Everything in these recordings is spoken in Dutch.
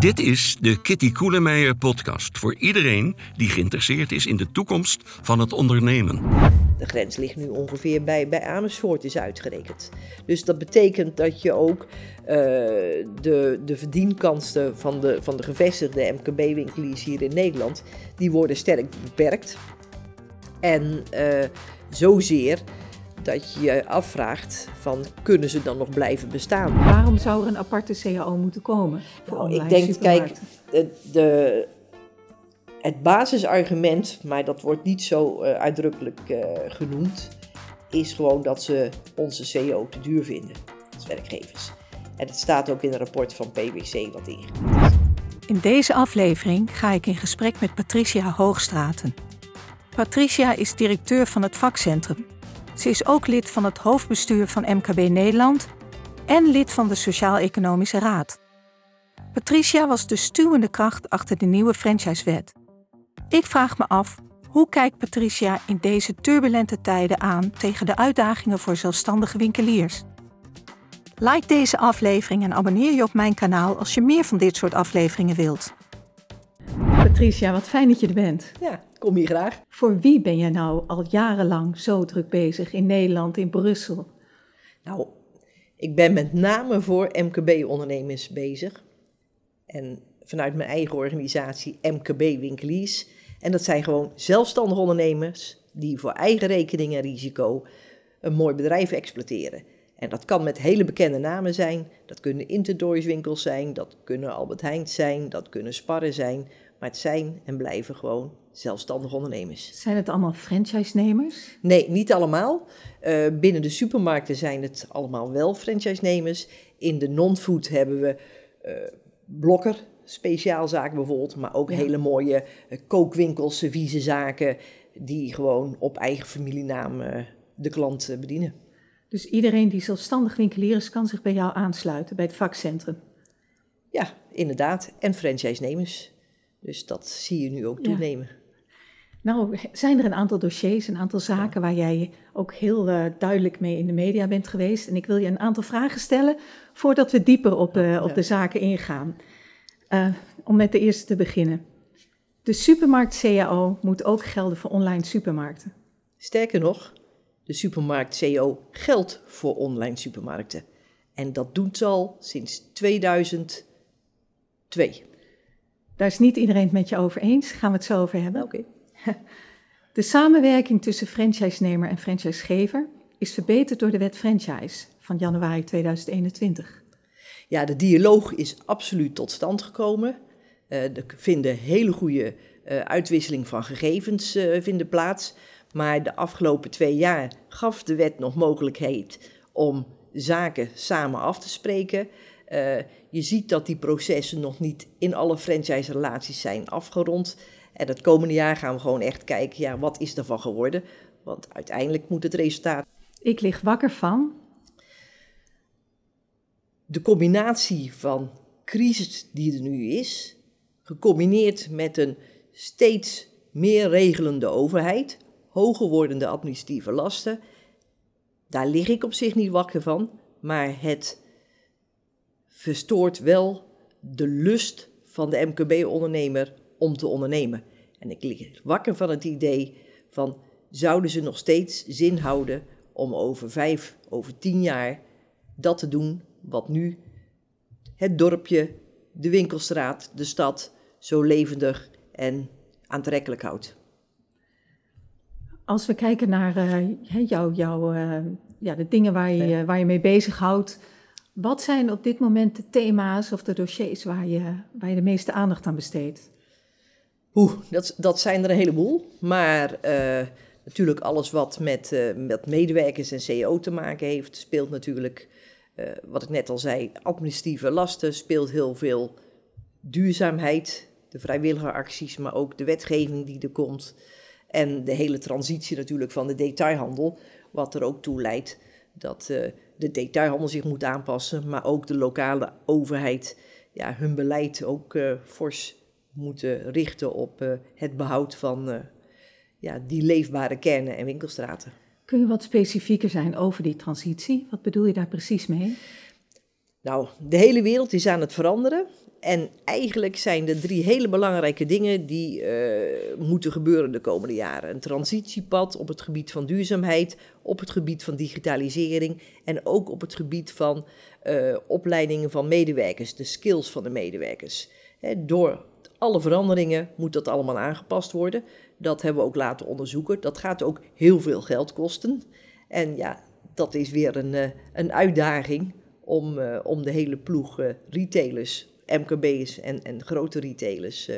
Dit is de Kitty Koelemeijer podcast voor iedereen die geïnteresseerd is in de toekomst van het ondernemen. De grens ligt nu ongeveer bij, bij Amersfoort is uitgerekend. Dus dat betekent dat je ook uh, de, de verdienkansen van de, van de gevestigde MKB-winkeliers hier in Nederland, die worden sterk beperkt. En uh, zozeer dat je je afvraagt van kunnen ze dan nog blijven bestaan. Waarom zou er een aparte CAO moeten komen? Voor nou, ik denk, kijk, de, de, het basisargument, maar dat wordt niet zo uh, uitdrukkelijk uh, genoemd, is gewoon dat ze onze CAO te duur vinden als werkgevers. En het staat ook in een rapport van PwC wat ingegaan is. In deze aflevering ga ik in gesprek met Patricia Hoogstraten. Patricia is directeur van het vakcentrum ze is ook lid van het hoofdbestuur van MKB Nederland en lid van de Sociaal-Economische Raad. Patricia was de stuwende kracht achter de nieuwe franchisewet. Ik vraag me af, hoe kijkt Patricia in deze turbulente tijden aan tegen de uitdagingen voor zelfstandige winkeliers? Like deze aflevering en abonneer je op mijn kanaal als je meer van dit soort afleveringen wilt. Patricia, wat fijn dat je er bent. Ja, kom hier graag. Voor wie ben je nou al jarenlang zo druk bezig in Nederland, in Brussel? Nou, ik ben met name voor MKB-ondernemers bezig. En vanuit mijn eigen organisatie MKB Winkeliers. En dat zijn gewoon zelfstandige ondernemers die voor eigen rekening en risico een mooi bedrijf exploiteren. En dat kan met hele bekende namen zijn. Dat kunnen Interdoors winkels zijn, dat kunnen Albert Heijn zijn, dat kunnen Sparren zijn. Maar het zijn en blijven gewoon zelfstandige ondernemers. Zijn het allemaal franchise-nemers? Nee, niet allemaal. Uh, binnen de supermarkten zijn het allemaal wel franchise-nemers. In de non-food hebben we uh, blokker, speciaalzaken bijvoorbeeld, maar ook ja. hele mooie uh, kookwinkels, serviezenzaken, die gewoon op eigen familienaam de klant bedienen. Dus iedereen die zelfstandig winkelier is, kan zich bij jou aansluiten, bij het vakcentrum? Ja, inderdaad. En franchise-nemers. Dus dat zie je nu ook toenemen. Ja. Nou, zijn er een aantal dossiers, een aantal zaken waar jij ook heel uh, duidelijk mee in de media bent geweest. En ik wil je een aantal vragen stellen voordat we dieper op, uh, op ja. de zaken ingaan. Uh, om met de eerste te beginnen. De supermarkt-CAO moet ook gelden voor online supermarkten. Sterker nog, de supermarkt-CAO geldt voor online supermarkten. En dat doet ze al sinds 2002. Daar is niet iedereen het met je over eens. Gaan we het zo over hebben. Oké. Okay. De samenwerking tussen franchisenemer en franchisegever is verbeterd door de wet franchise van januari 2021. Ja, de dialoog is absoluut tot stand gekomen. Uh, er vinden hele goede uh, uitwisseling van gegevens uh, vinden plaats. Maar de afgelopen twee jaar gaf de wet nog mogelijkheid om zaken samen af te spreken. Uh, je ziet dat die processen nog niet in alle franchise-relaties zijn afgerond. En het komende jaar gaan we gewoon echt kijken, ja, wat is ervan geworden? Want uiteindelijk moet het resultaat. Ik lig wakker van. De combinatie van crisis die er nu is, gecombineerd met een steeds meer regelende overheid, hoger wordende administratieve lasten, daar lig ik op zich niet wakker van, maar het verstoort wel de lust van de MKB-ondernemer om te ondernemen. En ik lig wakker van het idee van, zouden ze nog steeds zin houden om over vijf, over tien jaar dat te doen wat nu het dorpje, de winkelstraat, de stad zo levendig en aantrekkelijk houdt? Als we kijken naar uh, jou, jou, uh, ja, de dingen waar je, waar je mee bezighoudt, wat zijn op dit moment de thema's of de dossiers waar je, waar je de meeste aandacht aan besteedt? Oeh, dat, dat zijn er een heleboel. Maar uh, natuurlijk alles wat met, met medewerkers en CEO te maken heeft, speelt natuurlijk, wat ik net al zei, administratieve lasten, speelt heel veel duurzaamheid, de vrijwillige acties, maar ook de wetgeving die er komt. En de hele transitie natuurlijk van de detailhandel, wat er ook toe leidt dat de detailhandel zich moet aanpassen, maar ook de lokale overheid ja, hun beleid ook fors moeten richten op uh, het behoud van ja, die leefbare kernen en winkelstraten. Kun je wat specifieker zijn over die transitie? Wat bedoel je daar precies mee? Nou, de hele wereld is aan het veranderen. En eigenlijk zijn er drie hele belangrijke dingen die uh, moeten gebeuren de komende jaren. Een transitiepad op het gebied van duurzaamheid, op het gebied van digitalisering en ook op het gebied van uh, opleidingen van medewerkers, de skills van de medewerkers. Door alle veranderingen moet dat allemaal aangepast worden. Dat hebben we ook laten onderzoeken. Dat gaat ook heel veel geld kosten. En ja, dat is weer een, uh, een uitdaging om, om de hele ploeg retailers MKB's en, en grote retailers uh,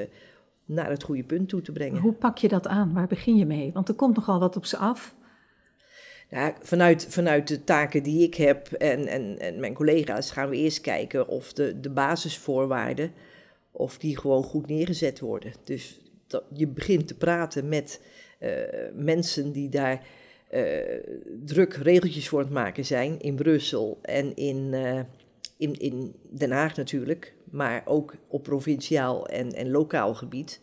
naar het goede punt toe te brengen. Hoe pak je dat aan? Waar begin je mee? Want er komt nogal wat op ze af. Ja, vanuit, vanuit de taken die ik heb en, en, en mijn collega's gaan we eerst kijken of de, de basisvoorwaarden of die gewoon goed neergezet worden. Dus dat, je begint te praten met uh, mensen die daar uh, druk regeltjes voor het maken zijn in Brussel en in, in, in Den Haag natuurlijk, maar ook op provinciaal en, en lokaal gebied.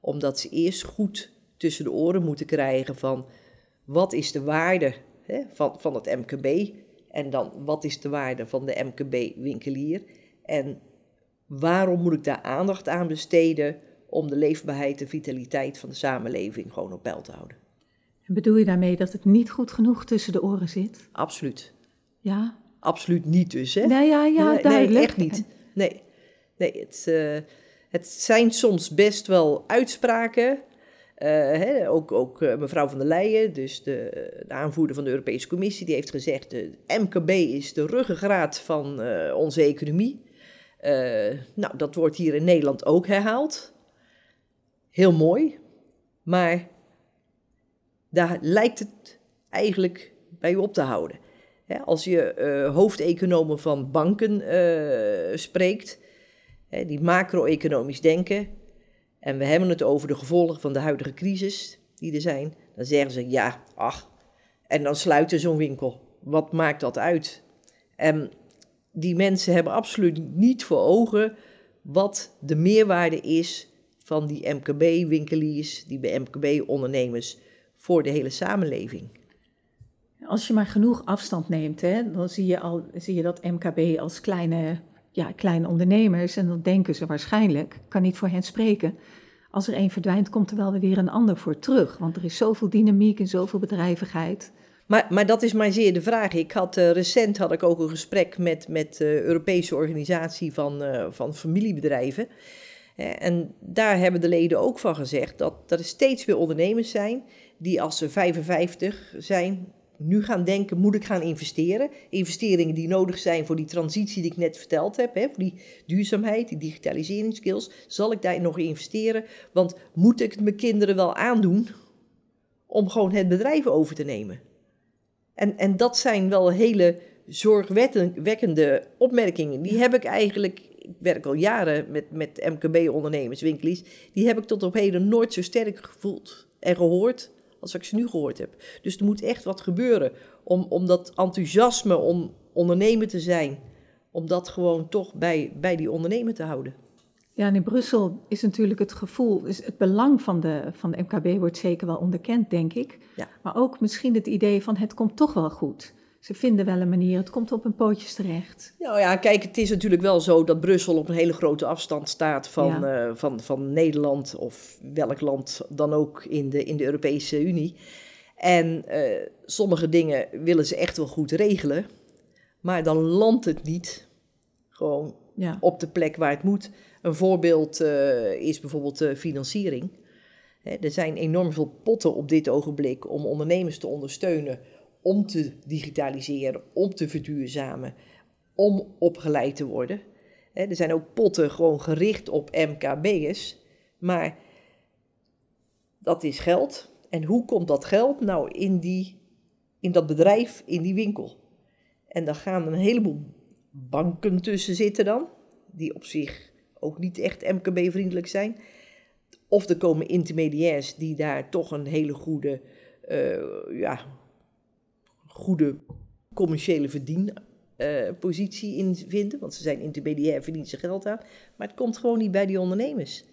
Omdat ze eerst goed tussen de oren moeten krijgen van wat is de waarde hè, van, van het MKB en dan wat is de waarde van de MKB-winkelier en waarom moet ik daar aandacht aan besteden om de leefbaarheid en vitaliteit van de samenleving gewoon op peil te houden. En bedoel je daarmee dat het niet goed genoeg tussen de oren zit? Absoluut. Ja? Absoluut niet dus, hè? Nee, ja, ja, duidelijk. Nee, echt niet. Nee, nee het, uh, het zijn soms best wel uitspraken. Uh, hè, ook ook uh, mevrouw van der Leyen, dus de, de, aanvoerder van de Europese Commissie, die heeft gezegd: de MKB is de ruggengraat van onze economie. nou, dat wordt hier in Nederland ook herhaald. Heel mooi, maar daar lijkt het eigenlijk bij op te houden als je uh, hoofdeconomen van banken uh, spreekt, hè, die macro-economisch denken, en we hebben het over de gevolgen van de huidige crisis die er zijn, dan zeggen ze ja, ach, en dan sluiten zo'n winkel. Wat maakt dat uit? En die mensen hebben absoluut niet voor ogen wat de meerwaarde is van die MKB-winkeliers, die MKB-ondernemers voor de hele samenleving. Als je maar genoeg afstand neemt, hè, dan zie je, al, zie je dat MKB als kleine, ja, kleine ondernemers. En dan denken ze waarschijnlijk, kan niet voor hen spreken, als er één verdwijnt, komt er wel weer een ander voor terug. Want er is zoveel dynamiek en zoveel bedrijvigheid. Maar, maar dat is maar zeer de vraag. Ik had, uh, recent had ik ook een gesprek met, met de Europese organisatie van, uh, van familiebedrijven. En daar hebben de leden ook van gezegd dat er steeds meer ondernemers zijn die als ze 55 zijn, nu gaan denken, moet ik gaan investeren? Investeringen die nodig zijn voor die transitie die ik net verteld heb, hè, voor die duurzaamheid, die digitaliseringsskills. Zal ik daar nog investeren? Want moet ik het mijn kinderen wel aandoen om gewoon het bedrijf over te nemen? En, en dat zijn wel hele zorgwekkende opmerkingen. Die heb ik eigenlijk, ik werk al jaren met, met MKB-ondernemers, winkeliers, die heb ik tot op heden nooit zo sterk gevoeld en gehoord als ik ze nu gehoord heb. Dus er moet echt wat gebeuren om, om dat enthousiasme om ondernemer te zijn, om dat gewoon toch bij, bij die ondernemer te houden. Ja, en in Brussel is natuurlijk het gevoel, is het belang van de, van de MKB wordt zeker wel onderkend, denk ik. Ja. Maar ook misschien het idee van het komt toch wel goed. Ze vinden wel een manier, het komt op hun pootjes terecht. Nou ja, kijk, het is natuurlijk wel zo dat Brussel op een hele grote afstand staat van, ja. uh, van, van Nederland of welk land dan ook in de, in de Europese Unie. En uh, sommige dingen willen ze echt wel goed regelen, maar dan landt het niet gewoon ja. op de plek waar het moet. Een voorbeeld uh, is bijvoorbeeld financiering. Hè, er zijn enorm veel potten op dit ogenblik om ondernemers te ondersteunen om te digitaliseren, om te verduurzamen, om opgeleid te worden. Er zijn ook potten gewoon gericht op MKB'ers, maar dat is geld. En hoe komt dat geld? Nou, in, die, in dat bedrijf, in die winkel. En daar gaan een heleboel banken tussen zitten dan, die op zich ook niet echt MKB-vriendelijk zijn. Of er komen intermediairs die daar toch een hele goede uh, ja, goede commerciële verdienpositie uh, in vinden. Want ze zijn intermediair, verdienen ze geld aan. Maar het komt gewoon niet bij die ondernemers.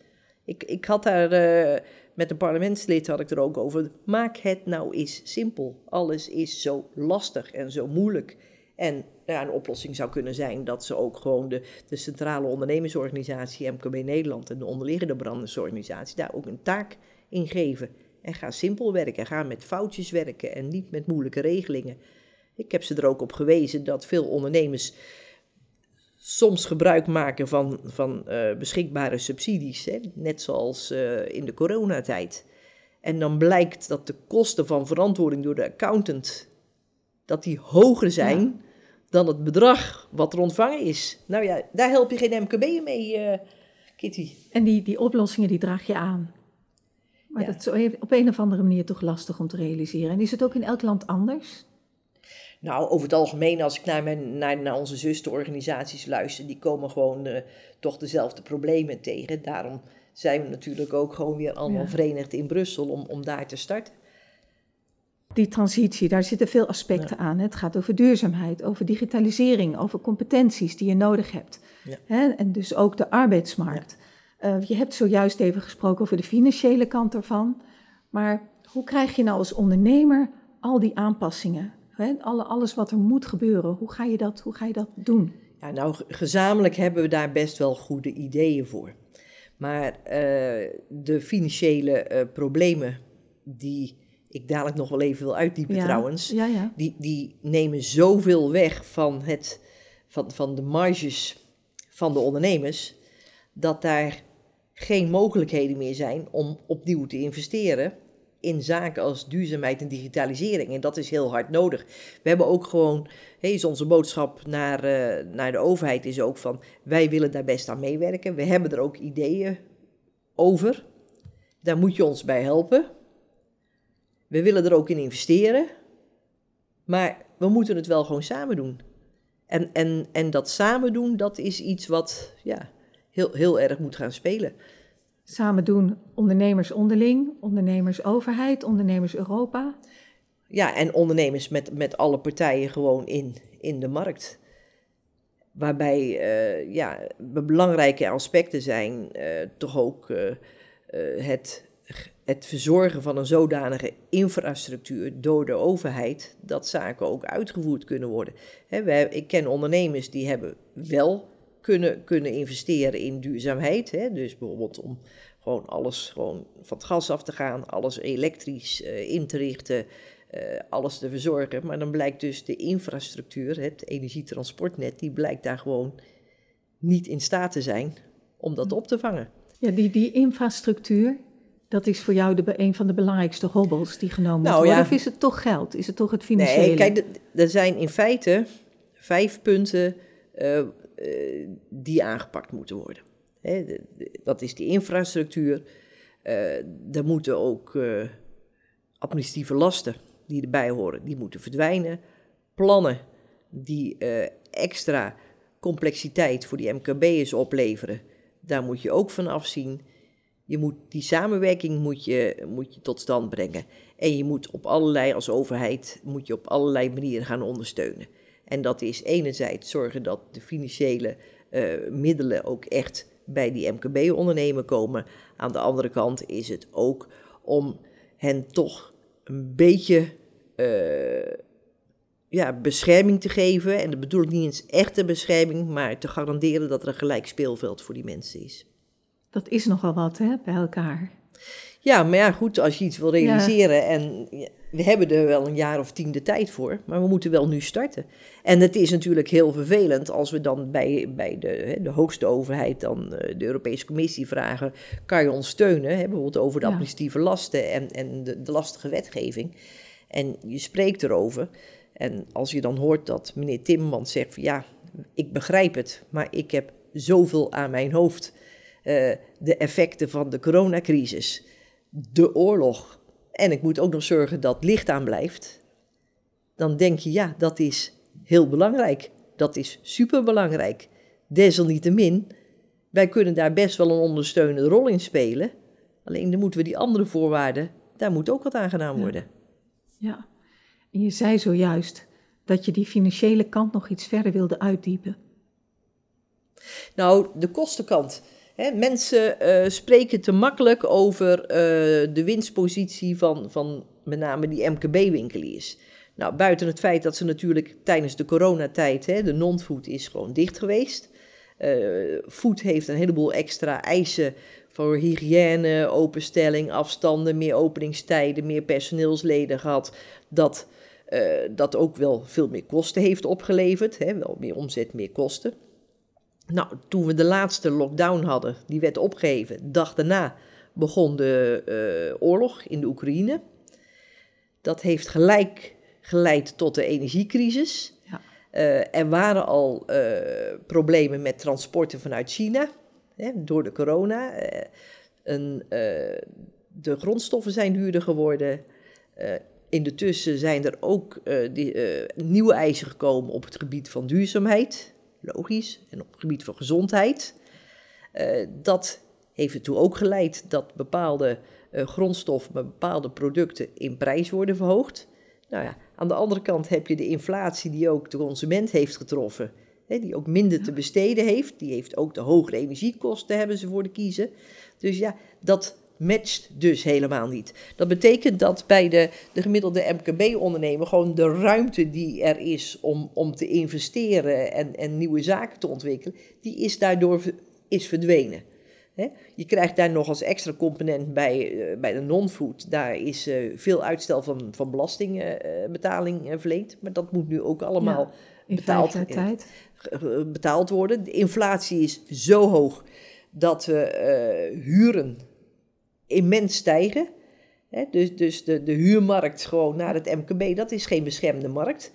Ik, ik had daar uh, met een parlementslid had ik er ook over. Maak het nou eens simpel. Alles is zo lastig en zo moeilijk. En nou ja, een oplossing zou kunnen zijn dat ze ook gewoon de, de Centrale Ondernemersorganisatie, MKB Nederland en de onderliggende brandersorganisatie daar ook een taak in geven. En ga simpel werken, ga met foutjes werken en niet met moeilijke regelingen. Ik heb ze er ook op gewezen dat veel ondernemers soms gebruik maken van, van uh, beschikbare subsidies, hè, net zoals uh, in de coronatijd. En dan blijkt dat de kosten van verantwoording door de accountant dat die hoger zijn ja. dan het bedrag wat er ontvangen is. Nou ja, daar help je geen MKB mee, uh, Kitty. En die, die oplossingen die draag je aan. Maar ja. dat is op een of andere manier toch lastig om te realiseren. En is het ook in elk land anders? Nou, over het algemeen, als ik naar, mijn, naar, naar onze zusterorganisaties luister, die komen gewoon uh, toch dezelfde problemen tegen. Daarom zijn we natuurlijk ook gewoon weer allemaal ja. verenigd in Brussel om, om daar te starten. Die transitie, daar zitten veel aspecten ja. aan. Het gaat over duurzaamheid, over digitalisering, over competenties die je nodig hebt. Ja. En dus ook de arbeidsmarkt. Uh, je hebt zojuist even gesproken over de financiële kant ervan. Maar hoe krijg je nou als ondernemer al die aanpassingen? Hè? Alle, alles wat er moet gebeuren, hoe ga je dat, hoe ga je dat doen? Ja, nou, gezamenlijk hebben we daar best wel goede ideeën voor. Maar uh, de financiële uh, problemen die ik dadelijk nog wel even wil uitdiepen ja, trouwens, ja, ja. Die, die nemen zoveel weg van, het, van, van de marges van de ondernemers, dat daar geen mogelijkheden meer zijn om opnieuw te investeren in zaken als duurzaamheid en digitalisering. En dat is heel hard nodig. We hebben ook gewoon, hey, is onze boodschap naar, uh, naar de overheid is ook van, wij willen daar best aan meewerken. We hebben er ook ideeën over. Daar moet je ons bij helpen. We willen er ook in investeren. Maar we moeten het wel gewoon samen doen. En, en, en dat samen doen, dat is iets wat ja, heel, heel erg moet gaan spelen. Samen doen ondernemers onderling, ondernemers overheid, ondernemers Europa. Ja, en ondernemers met, met alle partijen gewoon in, in de markt. Waarbij uh, ja, belangrijke aspecten zijn uh, toch ook uh, het, het verzorgen van een zodanige infrastructuur door de overheid, dat zaken ook uitgevoerd kunnen worden. He, ik ken ondernemers die hebben wel kunnen, kunnen investeren in duurzaamheid. Hè? Dus bijvoorbeeld om gewoon alles gewoon van het gas af te gaan, alles elektrisch uh, in te richten, uh, alles te verzorgen. Maar dan blijkt dus de infrastructuur, het energietransportnet, die blijkt daar gewoon niet in staat te zijn om dat op te vangen. Ja, die, die infrastructuur, dat is voor jou de, een van de belangrijkste hobbels die genomen nou, worden. Ja. Of is het toch geld? Is het toch het financiële? Nee, kijk, er zijn in feite vijf punten uh, uh, die aangepakt moeten worden. De, dat is die infrastructuur. Uh, er moeten ook administratieve lasten die erbij horen, die moeten verdwijnen. Plannen die extra complexiteit voor die MKB'ers opleveren, daar moet je ook van afzien. Je moet, die samenwerking moet je, moet je tot stand brengen. En je moet op allerlei, als overheid, moet je op allerlei manieren gaan ondersteunen. En dat is enerzijds zorgen dat de financiële uh, middelen ook echt bij die MKB-ondernemer komen. Aan de andere kant is het ook om hen toch een beetje uh, ja, bescherming te geven. En dat bedoel ik niet eens echte bescherming, maar te garanderen dat er een gelijk speelveld voor die mensen is. Dat is nogal wat, hè, bij elkaar. Ja, maar ja, goed, als je iets wil realiseren ja. en we hebben er wel een jaar of tien de tijd voor, maar we moeten wel nu starten. En het is natuurlijk heel vervelend als we dan bij, bij de, de hoogste overheid, dan de Europese Commissie vragen, kan je ons steunen, hè, bijvoorbeeld over de administratieve lasten en, en de, de lastige wetgeving. En je spreekt erover. En als je dan hoort dat meneer Timmermans zegt van ja, ik begrijp het, maar ik heb zoveel aan mijn hoofd. Uh, de effecten van de coronacrisis, de oorlog. En ik moet ook nog zorgen dat licht aan blijft. Dan denk je, ja, dat is heel belangrijk. Dat is superbelangrijk. Desalniettemin, wij kunnen daar best wel een ondersteunende rol in spelen. Alleen dan moeten we die andere voorwaarden, daar moet ook wat aan gedaan worden. Ja. ja. En je zei zojuist dat je die financiële kant nog iets verder wilde uitdiepen. Nou, de kostenkant. Mensen uh, spreken te makkelijk over uh, de winstpositie van, van met name die MKB-winkeliers. Nou, buiten het feit dat ze natuurlijk tijdens de coronatijd, hè, de non-food is gewoon dicht geweest. Uh, food heeft een heleboel extra eisen voor hygiëne, openstelling, afstanden, meer openingstijden, meer personeelsleden gehad. Dat, dat ook wel veel meer kosten heeft opgeleverd. Hè, wel meer omzet, meer kosten. Nou, toen we de laatste lockdown hadden, die werd opgeheven, dag daarna begon de uh, oorlog in de Oekraïne. Dat heeft gelijk geleid tot de energiecrisis. Ja. Uh, er waren al uh, problemen met transporten vanuit China hè, door de corona. Een, de grondstoffen zijn duurder geworden. in de tussen zijn er ook die, nieuwe eisen gekomen op het gebied van duurzaamheid logisch, en op het gebied van gezondheid. Uh, dat heeft ertoe ook geleid dat bepaalde uh, grondstoffen, bepaalde producten in prijs worden verhoogd. Nou ja, aan de andere kant heb je de inflatie die ook de consument heeft getroffen, hè, die ook minder te besteden heeft. Die heeft ook de hogere energiekosten, hebben ze voor de kiezen. Dus ja, dat matcht dus helemaal niet. Dat betekent dat bij de, de gemiddelde MKB-ondernemer gewoon de ruimte die er is om, om te investeren en, en nieuwe zaken te ontwikkelen, die is daardoor is verdwenen. Je krijgt daar nog als extra component bij, uh, bij de non-food. Daar is uh, veel uitstel van, van belastingbetaling uh, verleend. Maar dat moet nu ook allemaal ja, betaald, betaald worden. De inflatie is zo hoog dat we huren immens stijgen. dus dus de, de huurmarkt gewoon naar het MKB, dat is geen beschermde markt.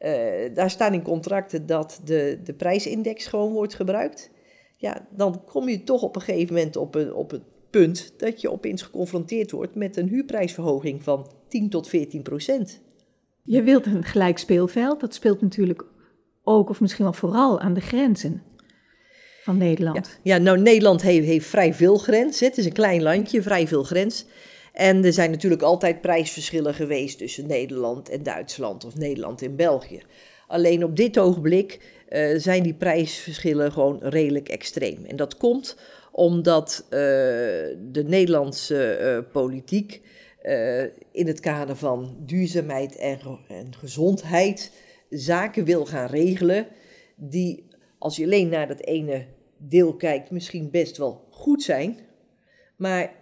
Uh, daar staan in contracten dat de, de prijsindex gewoon wordt gebruikt. Ja, dan kom je toch op een gegeven moment op, een, op het punt dat je opeens geconfronteerd wordt met een huurprijsverhoging van 10 tot 14 procent. Je wilt een gelijk speelveld. Dat speelt natuurlijk ook, of misschien wel vooral, aan de grenzen van Nederland. Ja, nou Nederland heeft, heeft vrij veel grens. Het is een klein landje, vrij veel grens. En er zijn natuurlijk altijd prijsverschillen geweest tussen Nederland en Duitsland of Nederland en België. Alleen op dit ogenblik uh, zijn die prijsverschillen gewoon redelijk extreem. En dat komt omdat uh, de Nederlandse uh, politiek in het kader van duurzaamheid en, en gezondheid zaken wil gaan regelen die als je alleen naar dat ene deel kijkt, misschien best wel goed zijn, maar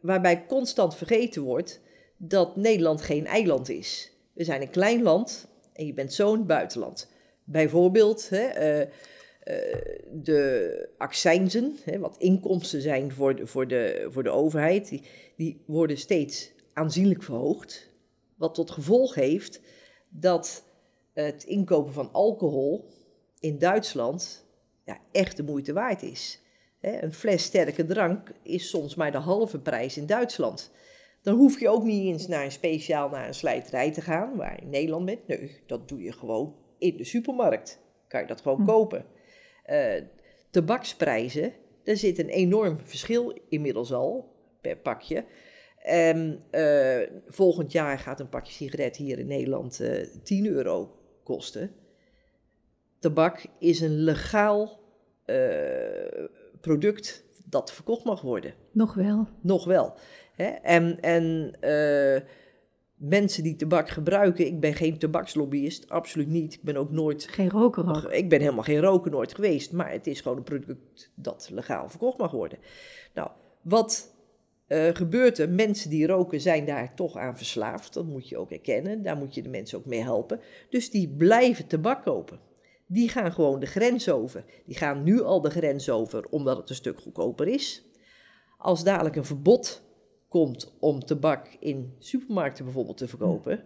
waarbij constant vergeten wordt dat Nederland geen eiland is. We zijn een klein land en je bent zo'n buitenland. Bijvoorbeeld hè, uh, uh, de accijnzen, hè, wat inkomsten zijn voor de, voor de, voor de overheid, die, die worden steeds aanzienlijk verhoogd. Wat tot gevolg heeft dat het inkopen van alcohol in Duitsland ja, echt de moeite waard is. een fles sterke drank is soms maar de halve prijs in Duitsland. Dan hoef je ook niet eens naar een speciaal naar een slijterij te gaan, waar je in Nederland bent. Nee, dat doe je gewoon in de supermarkt. Kan je dat gewoon hm. kopen. Uh, tabaksprijzen, daar zit een enorm verschil inmiddels al per pakje. En uh, volgend jaar gaat een pakje sigaret hier in Nederland uh, eh, 10 euro kosten. Tabak is een legaal uh, product dat verkocht mag worden. Nog wel. Nog wel. Hè? En, en uh, mensen die tabak gebruiken, ik ben geen tabakslobbyist, absoluut niet. Ik ben ook nooit. Geen roker ook. Ik ben helemaal geen roker nooit geweest, maar het is gewoon een product dat legaal verkocht mag worden. Nou, wat uh, gebeurt er? Mensen die roken zijn daar toch aan verslaafd, dat moet je ook erkennen. Daar moet je de mensen ook mee helpen. Dus die blijven tabak kopen die gaan gewoon de grens over. Die gaan nu al de grens over omdat het een stuk goedkoper is. Als dadelijk een verbod komt om tabak in supermarkten bijvoorbeeld te verkopen,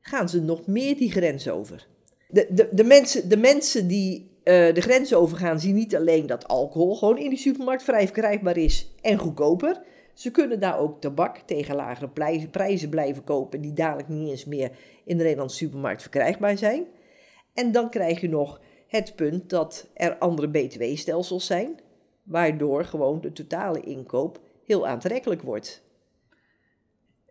gaan ze nog meer die grens over. De, de, de, mensen, de mensen die uh, de grens overgaan, zien niet alleen dat alcohol gewoon in die supermarkt vrij verkrijgbaar is en goedkoper. Ze kunnen daar ook tabak tegen lagere prijzen blijven kopen, die dadelijk niet eens meer in de Nederlandse supermarkt verkrijgbaar zijn. En dan krijg je nog het punt dat er andere btw-stelsels zijn, waardoor gewoon de totale inkoop heel aantrekkelijk wordt.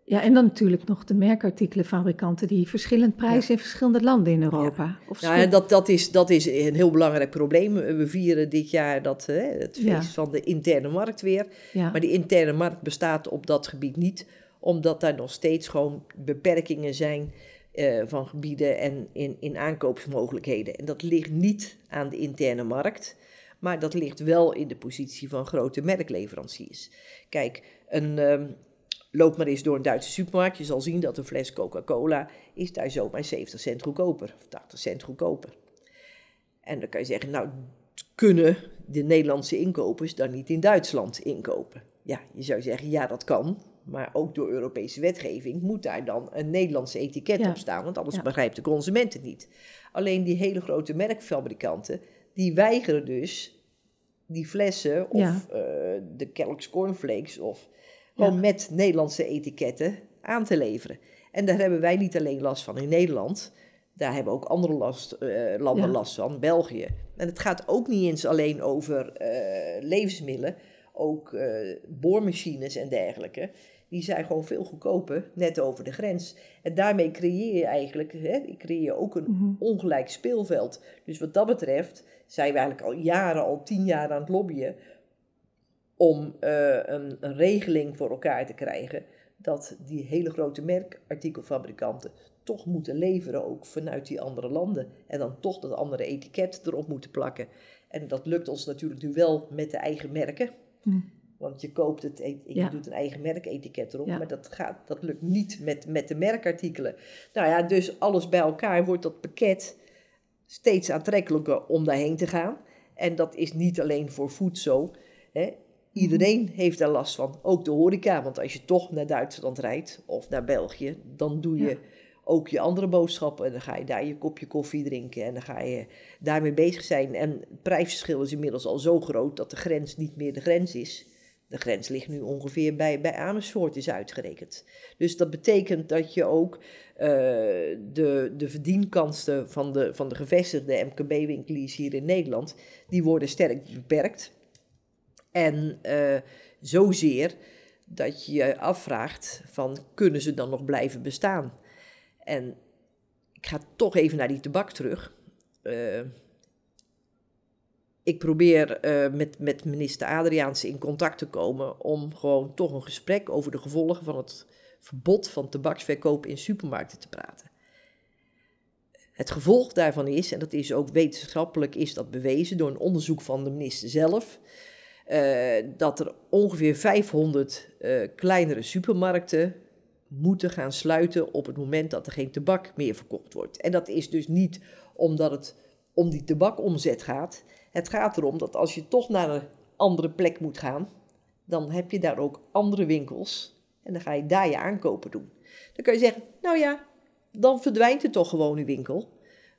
Ja, en dan natuurlijk nog de merkartikelenfabrikanten die verschillend prijzen in verschillende landen in Europa. Ja, of ja dat, dat, is, dat is een heel belangrijk probleem. We vieren dit jaar dat, hè, het feest van de interne markt weer. Maar die interne markt bestaat op dat gebied niet, omdat daar nog steeds gewoon beperkingen zijn eh, van gebieden en in, in aankoopsmogelijkheden. En dat ligt niet aan de interne markt, maar dat ligt wel in de positie van grote merkleveranciers. Kijk, een, ehm, loop maar eens door een Duitse supermarkt. Je zal zien dat een fles Coca-Cola is daar zomaar 70 cent goedkoper, of 80 cent goedkoper. En dan kan je zeggen, nou, kunnen de Nederlandse inkopers dan niet in Duitsland inkopen? Ja, je zou zeggen, ja, dat kan. Maar ook door Europese wetgeving moet daar dan een Nederlandse etiket op staan, want anders begrijpt de consument het niet. Alleen die hele grote merkfabrikanten, die weigeren dus die flessen of uh, de Kellogg's Cornflakes of gewoon met Nederlandse etiketten aan te leveren. En daar hebben wij niet alleen last van in Nederland, daar hebben ook andere last, uh, landen last van, België. En het gaat ook niet eens alleen over uh, levensmiddelen, ook boormachines en dergelijke die zijn gewoon veel goedkoper, net over de grens. En daarmee creëer je eigenlijk, hè, creëer je ook een mhm. ongelijk speelveld. Dus wat dat betreft zijn we eigenlijk al jaren, al tien jaar aan het lobbyen om uh, een, een, regeling voor elkaar te krijgen dat die hele grote merkartikelfabrikanten toch moeten leveren ook vanuit die andere landen. En dan toch dat andere etiket erop moeten plakken. En dat lukt ons natuurlijk nu wel met de eigen merken. Mhm. Want je koopt het, e- je doet een eigen merketiket erop, maar dat, gaat, dat lukt niet met, met de merkartikelen. Nou ja, dus alles bij elkaar wordt dat pakket steeds aantrekkelijker om daarheen te gaan. En dat is niet alleen voor voedsel. Hè. Iedereen mhm. heeft daar last van, ook de horeca. Want als je toch naar Duitsland rijdt of naar België, dan doe je ook je andere boodschappen. En dan ga je daar je kopje koffie drinken en dan ga je daarmee bezig zijn. En het prijsverschil is inmiddels al zo groot dat de grens niet meer de grens is. De grens ligt nu ongeveer bij, bij Amersfoort, is uitgerekend. Dus dat betekent dat je ook uh, de, de verdienkansen van de, van de gevestigde MKB-winkeliers hier in Nederland, die worden sterk beperkt. En uh, zozeer dat je je afvraagt van, kunnen ze dan nog blijven bestaan? En ik ga toch even naar die tabak terug. Uh, ik probeer uh, met, met minister Adriaanse in contact te komen om gewoon toch een gesprek over de gevolgen van het verbod van tabaksverkoop in supermarkten te praten. Het gevolg daarvan is, en dat is ook wetenschappelijk is dat bewezen door een onderzoek van de minister zelf, uh, dat er ongeveer 500 uh, eh, kleinere supermarkten moeten gaan sluiten op het moment dat er geen tabak meer verkocht wordt. En dat is dus niet omdat het om die tabakomzet gaat. Het gaat erom dat als je toch naar een andere plek moet gaan, dan heb je daar ook andere winkels en dan ga je daar je aankopen doen. Dan kun je zeggen, nou ja, dan verdwijnt er toch gewoon een winkel.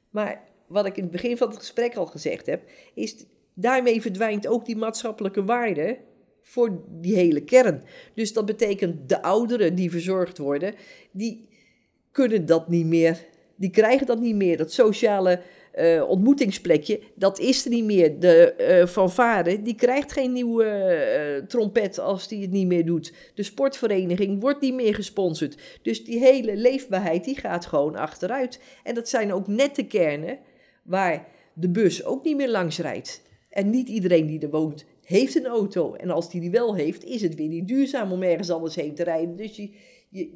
Maar wat ik in het begin van het gesprek al gezegd heb, is daarmee verdwijnt ook die maatschappelijke waarde voor die hele kern. Dus dat betekent de ouderen die verzorgd worden, die kunnen dat niet meer, die krijgen dat niet meer. Dat sociale uh, ontmoetingsplekje, dat is er niet meer. De uh, fanfare, die krijgt geen nieuwe uh, trompet als die het niet meer doet. De sportvereniging wordt niet meer gesponsord. Dus die hele leefbaarheid, die gaat gewoon achteruit. En dat zijn ook net de kernen waar de bus ook niet meer langs rijdt. En niet iedereen die er woont, heeft een auto. En als die die wel heeft, is het weer niet duurzaam om ergens anders heen te rijden. Dus je, je,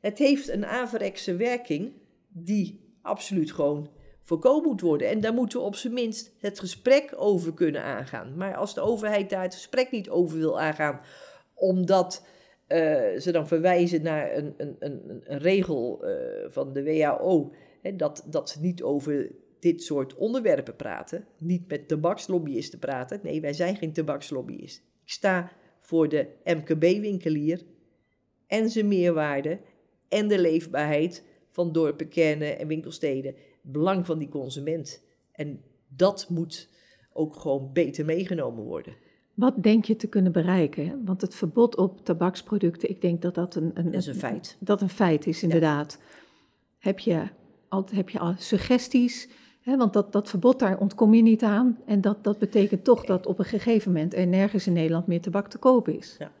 het heeft een averechtse werking die absoluut gewoon voorkomen moet worden. En daar moeten we op zijn minst het gesprek over kunnen aangaan. Maar als de overheid daar het gesprek niet over wil aangaan, omdat uh, ze dan verwijzen naar een, een, een, een regel uh, van de WHO, hè, dat, dat ze niet over dit soort onderwerpen praten, niet met tabakslobbyisten praten. Nee, wij zijn geen tabakslobbyisten. Ik sta voor de MKB-winkelier en zijn meerwaarde en de leefbaarheid van dorpen, kernen en winkelsteden belang van die consument. En dat moet ook gewoon beter meegenomen worden. Wat denk je te kunnen bereiken? Want het verbod op tabaksproducten, ik denk dat dat een, een, dat is een feit. Dat een feit is, inderdaad. Heb, je al, heb je al suggesties? Hè, want dat, dat verbod, daar ontkom je niet aan. En dat, dat betekent toch dat op een gegeven moment er nergens in Nederland meer tabak te koop is. Ja.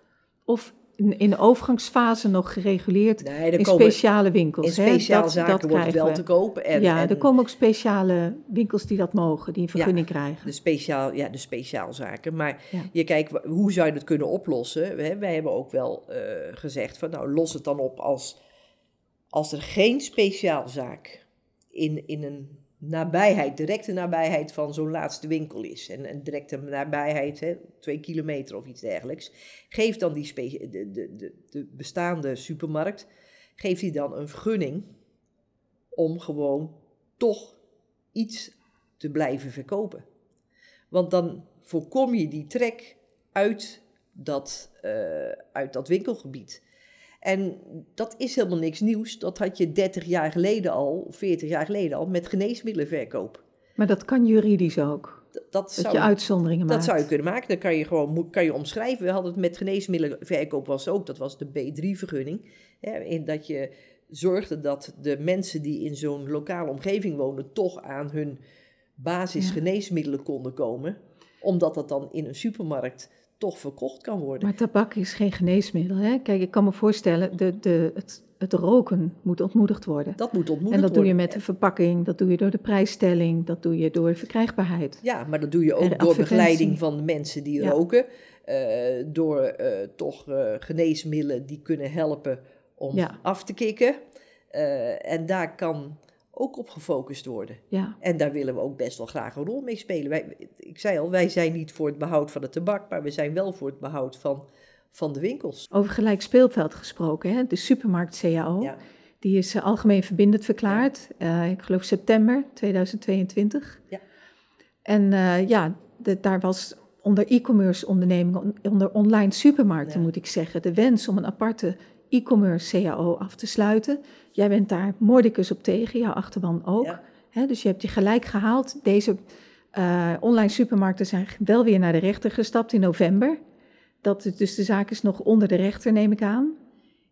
Of in de overgangsfase nog gereguleerd in speciale winkels. In speciale dat, zaken dat wordt wel te kopen. En, ja, er komen ook speciale winkels die dat mogen, die een vergunning krijgen. De, speciaal, ja, de speciaalzaken. Maar je kijkt, hoe zou je dat kunnen oplossen? Wij hebben ook wel uh, gezegd van, nou, los het dan op als als er geen speciaalzaak in, in een nabijheid, directe nabijheid van zo'n laatste winkel is. En een directe nabijheid, hè, twee kilometer of iets dergelijks. Geeft dan die de, de, de, de bestaande supermarkt, geeft hij dan een vergunning om gewoon toch iets te blijven verkopen. Want dan voorkom je die trek uit dat, uh, uit dat winkelgebied. En dat is helemaal niks nieuws. Dat had je 30 jaar geleden al, 40 jaar geleden al, met geneesmiddelenverkoop. Maar dat kan juridisch ook. Dat, dat, zou, je uitzonderingen maakt. Dat zou je kunnen maken. Dan kan je gewoon kan je omschrijven. We hadden het met geneesmiddelenverkoop was ook. Dat was de B3-vergunning. In dat je zorgde dat de mensen die in zo'n lokale omgeving wonen... toch aan hun basisgeneesmiddelen konden komen. Omdat dat dan in een supermarkt toch verkocht kan worden. Maar tabak is geen geneesmiddel. Hè? Kijk, ik kan me voorstellen, de, de, het, het roken moet ontmoedigd worden. Dat moet ontmoedigd worden. En dat doe je met de verpakking, dat doe je door de prijsstelling, dat doe je door verkrijgbaarheid. Ja, maar dat doe je ook door begeleiding van de mensen die roken. Uh, door uh, toch uh, geneesmiddelen die kunnen helpen om af te kicken. en daar kan ook op gefocust worden. Ja. En daar willen we ook best wel graag een rol mee spelen. Wij, ik zei al, wij zijn niet voor het behoud van de tabak, maar we zijn wel voor het behoud van, van de winkels. Over gelijk speelveld gesproken, hè? de supermarkt CAO. Ja. Die is uh, algemeen verbindend verklaard, ja. uh, ik geloof september 2022. Ja. En uh, ja, de, daar was onder e-commerce ondernemingen, onder online supermarkten moet ik zeggen, de wens om een aparte e-commerce CAO af te sluiten. Jij bent daar moordicus op tegen, jouw achterban ook. dus je hebt je gelijk gehaald. Deze uh, online supermarkten zijn wel weer naar de rechter gestapt in november. Dat, dus de zaak is nog onder de rechter, neem ik aan.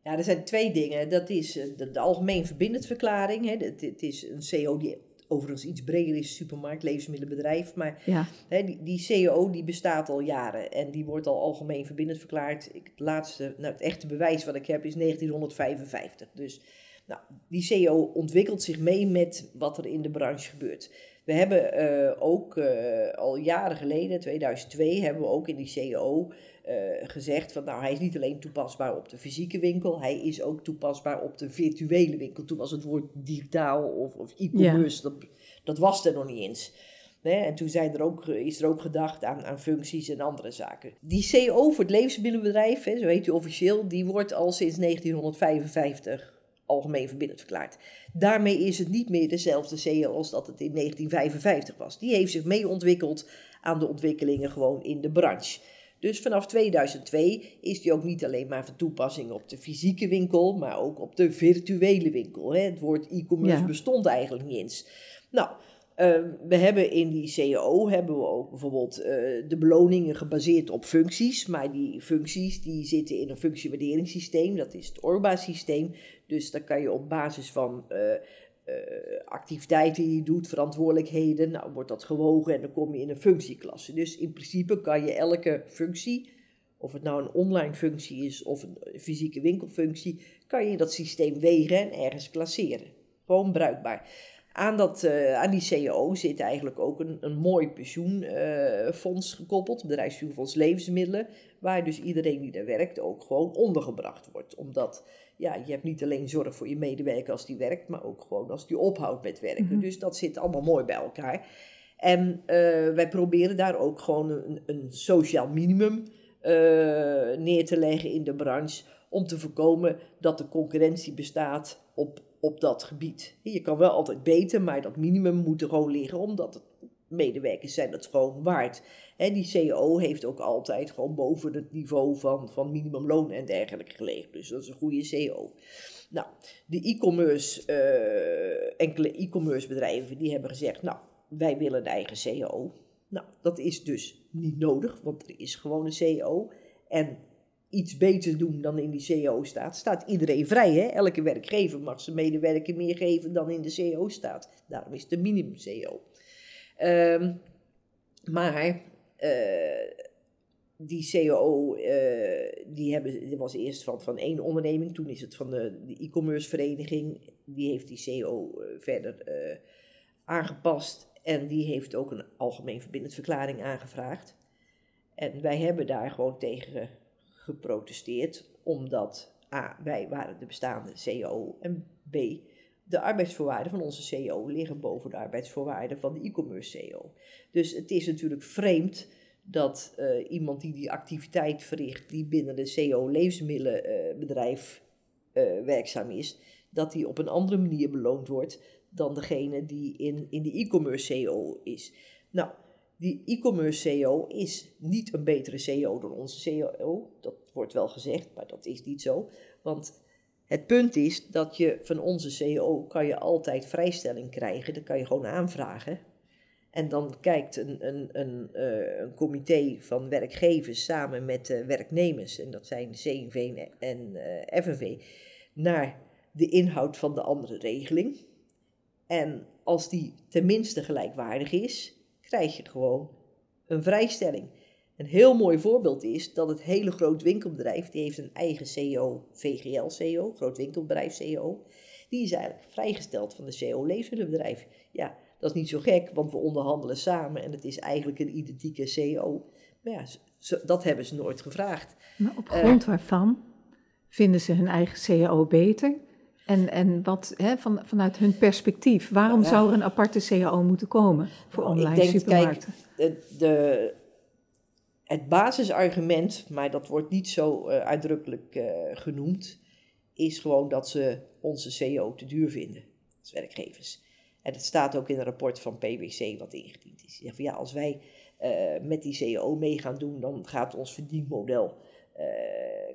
Ja, er zijn twee dingen. Dat is eh, de, de algemeen verbindend verklaring. Hè. Het, het, is een CO die overigens iets breder is, supermarkt, levensmiddelenbedrijf. Maar ja. hè, die, die CEO die bestaat al jaren en die wordt al algemeen verbindend verklaard. Ik, het laatste, nou het echte bewijs wat ik heb is 1955. Dus nou, die CEO ontwikkelt zich mee met wat er in de branche gebeurt. We hebben uh, ook uh, al jaren geleden, 2002, hebben we ook in die CEO uh, gezegd van nou hij is niet alleen toepasbaar op de fysieke winkel, hij is ook toepasbaar op de virtuele winkel. Toen was het woord digitaal of, of e-commerce, dat, dat was er nog niet eens. En toen zijn er ook, is er ook gedacht aan, aan functies en andere zaken. Die CO voor het levensmiddelenbedrijf, hè, zo heet die officieel, die wordt al sinds 1955 algemeen verbindend verklaard. Daarmee is het niet meer dezelfde CEO als dat het in 1955 was. Die heeft zich mee ontwikkeld aan de ontwikkelingen gewoon in de branche. Dus vanaf 2002 is die ook niet alleen maar van toepassing op de fysieke winkel, maar ook op de virtuele winkel. Het woord e-commerce bestond eigenlijk niet eens. Nou, we hebben in die CEO hebben we ook bijvoorbeeld uh, de beloningen gebaseerd op functies. Maar die functies die zitten in een functiewaarderingssysteem. Dat is het ORBA-systeem. Dus dan kan je op basis van uh, uh, activiteiten die je doet, verantwoordelijkheden, nou wordt dat gewogen en dan kom je in een functieklasse. Dus in principe kan je elke functie, of het nou een online functie is of een fysieke winkelfunctie, kan je dat systeem wegen en ergens klasseren. Gewoon bruikbaar. Aan, dat, uh, aan die CEO zit eigenlijk ook een, een mooi pensioenfonds uh, gekoppeld, bedrijfspensioenfonds levensmiddelen, waar dus iedereen die daar werkt ook gewoon ondergebracht wordt. Omdat ja, je hebt niet alleen zorg voor je medewerker als die werkt, maar ook gewoon als die ophoudt met werken. Mhm. Dus dat zit allemaal mooi bij elkaar. En uh, wij proberen daar ook gewoon een, een sociaal minimum uh, neer te leggen in de branche. Om te voorkomen dat de concurrentie bestaat op, op dat gebied. Je kan wel altijd beter, maar dat minimum moet er gewoon liggen, omdat het medewerkers zijn dat gewoon waard. En die CEO heeft ook altijd gewoon boven het niveau van, van minimumloon en dergelijke gelegen. Dus dat is een goede CEO. Nou, de e-commerce, uh, enkele e-commerce bedrijven, die hebben gezegd, nou, wij willen een eigen CEO. Nou, dat is dus niet nodig, want er is gewoon een CEO. En iets beter doen dan in die CEO staat, staat iedereen vrij. Hè? Elke werkgever mag zijn medewerker meer geven dan in de CEO staat. Daarom is de minimum CEO. Um, maar uh, die uh, eh, die hebben, was eerst van, van één onderneming, toen is het van de, e-commerce vereniging, die heeft die uh, eh, verder aangepast en die heeft ook een algemeen verbindend verklaring aangevraagd. En wij hebben daar gewoon tegen geprotesteerd, omdat A, wij waren de bestaande CEO en B, de arbeidsvoorwaarden van onze CEO liggen boven de arbeidsvoorwaarden van de e-commerce CEO. Dus het is natuurlijk vreemd dat eh, iemand die die activiteit verricht, die binnen de CEO levensmiddelenbedrijf uh, werkzaam is, dat die op een andere manier beloond wordt dan degene die in, in de e-commerce CEO is. Nou, die e-commerce CEO is niet een betere CEO dan onze CEO. Dat wordt wel gezegd, maar dat is niet zo. Want het punt is dat je van onze CEO kan je altijd vrijstelling krijgen. Dat kan je gewoon aanvragen. En dan kijkt een, een, een, uh, een comité van werkgevers samen met werknemers, en dat zijn CNV en uh, FNV, naar de inhoud van de andere regeling. En als die tenminste gelijkwaardig is, krijg je gewoon een vrijstelling. Een heel mooi voorbeeld is dat het hele groot winkelbedrijf, die heeft een eigen CEO, VGL CEO, groot winkelbedrijf CEO, die is eigenlijk vrijgesteld van de CEO levensmiddelenbedrijf. Ja, dat is niet zo gek, want we onderhandelen samen en het is eigenlijk een identieke CEO. Maar ja, dat hebben ze nooit gevraagd. Maar op grond uh, waarvan vinden ze hun eigen CEO beter? En, en wat hè, van, vanuit hun perspectief, waarom ja. zou er een aparte CAO moeten komen voor nou, online ik denk, supermarkten? Kijk, de, de, het basisargument, maar dat wordt niet zo uh, uitdrukkelijk uh, genoemd, is gewoon dat ze onze CEO te duur vinden als werkgevers. En dat staat ook in een rapport van PwC wat ingediend is. Van, ja, als wij uh, met die CEO mee gaan doen, dan gaat ons verdienmodel uh,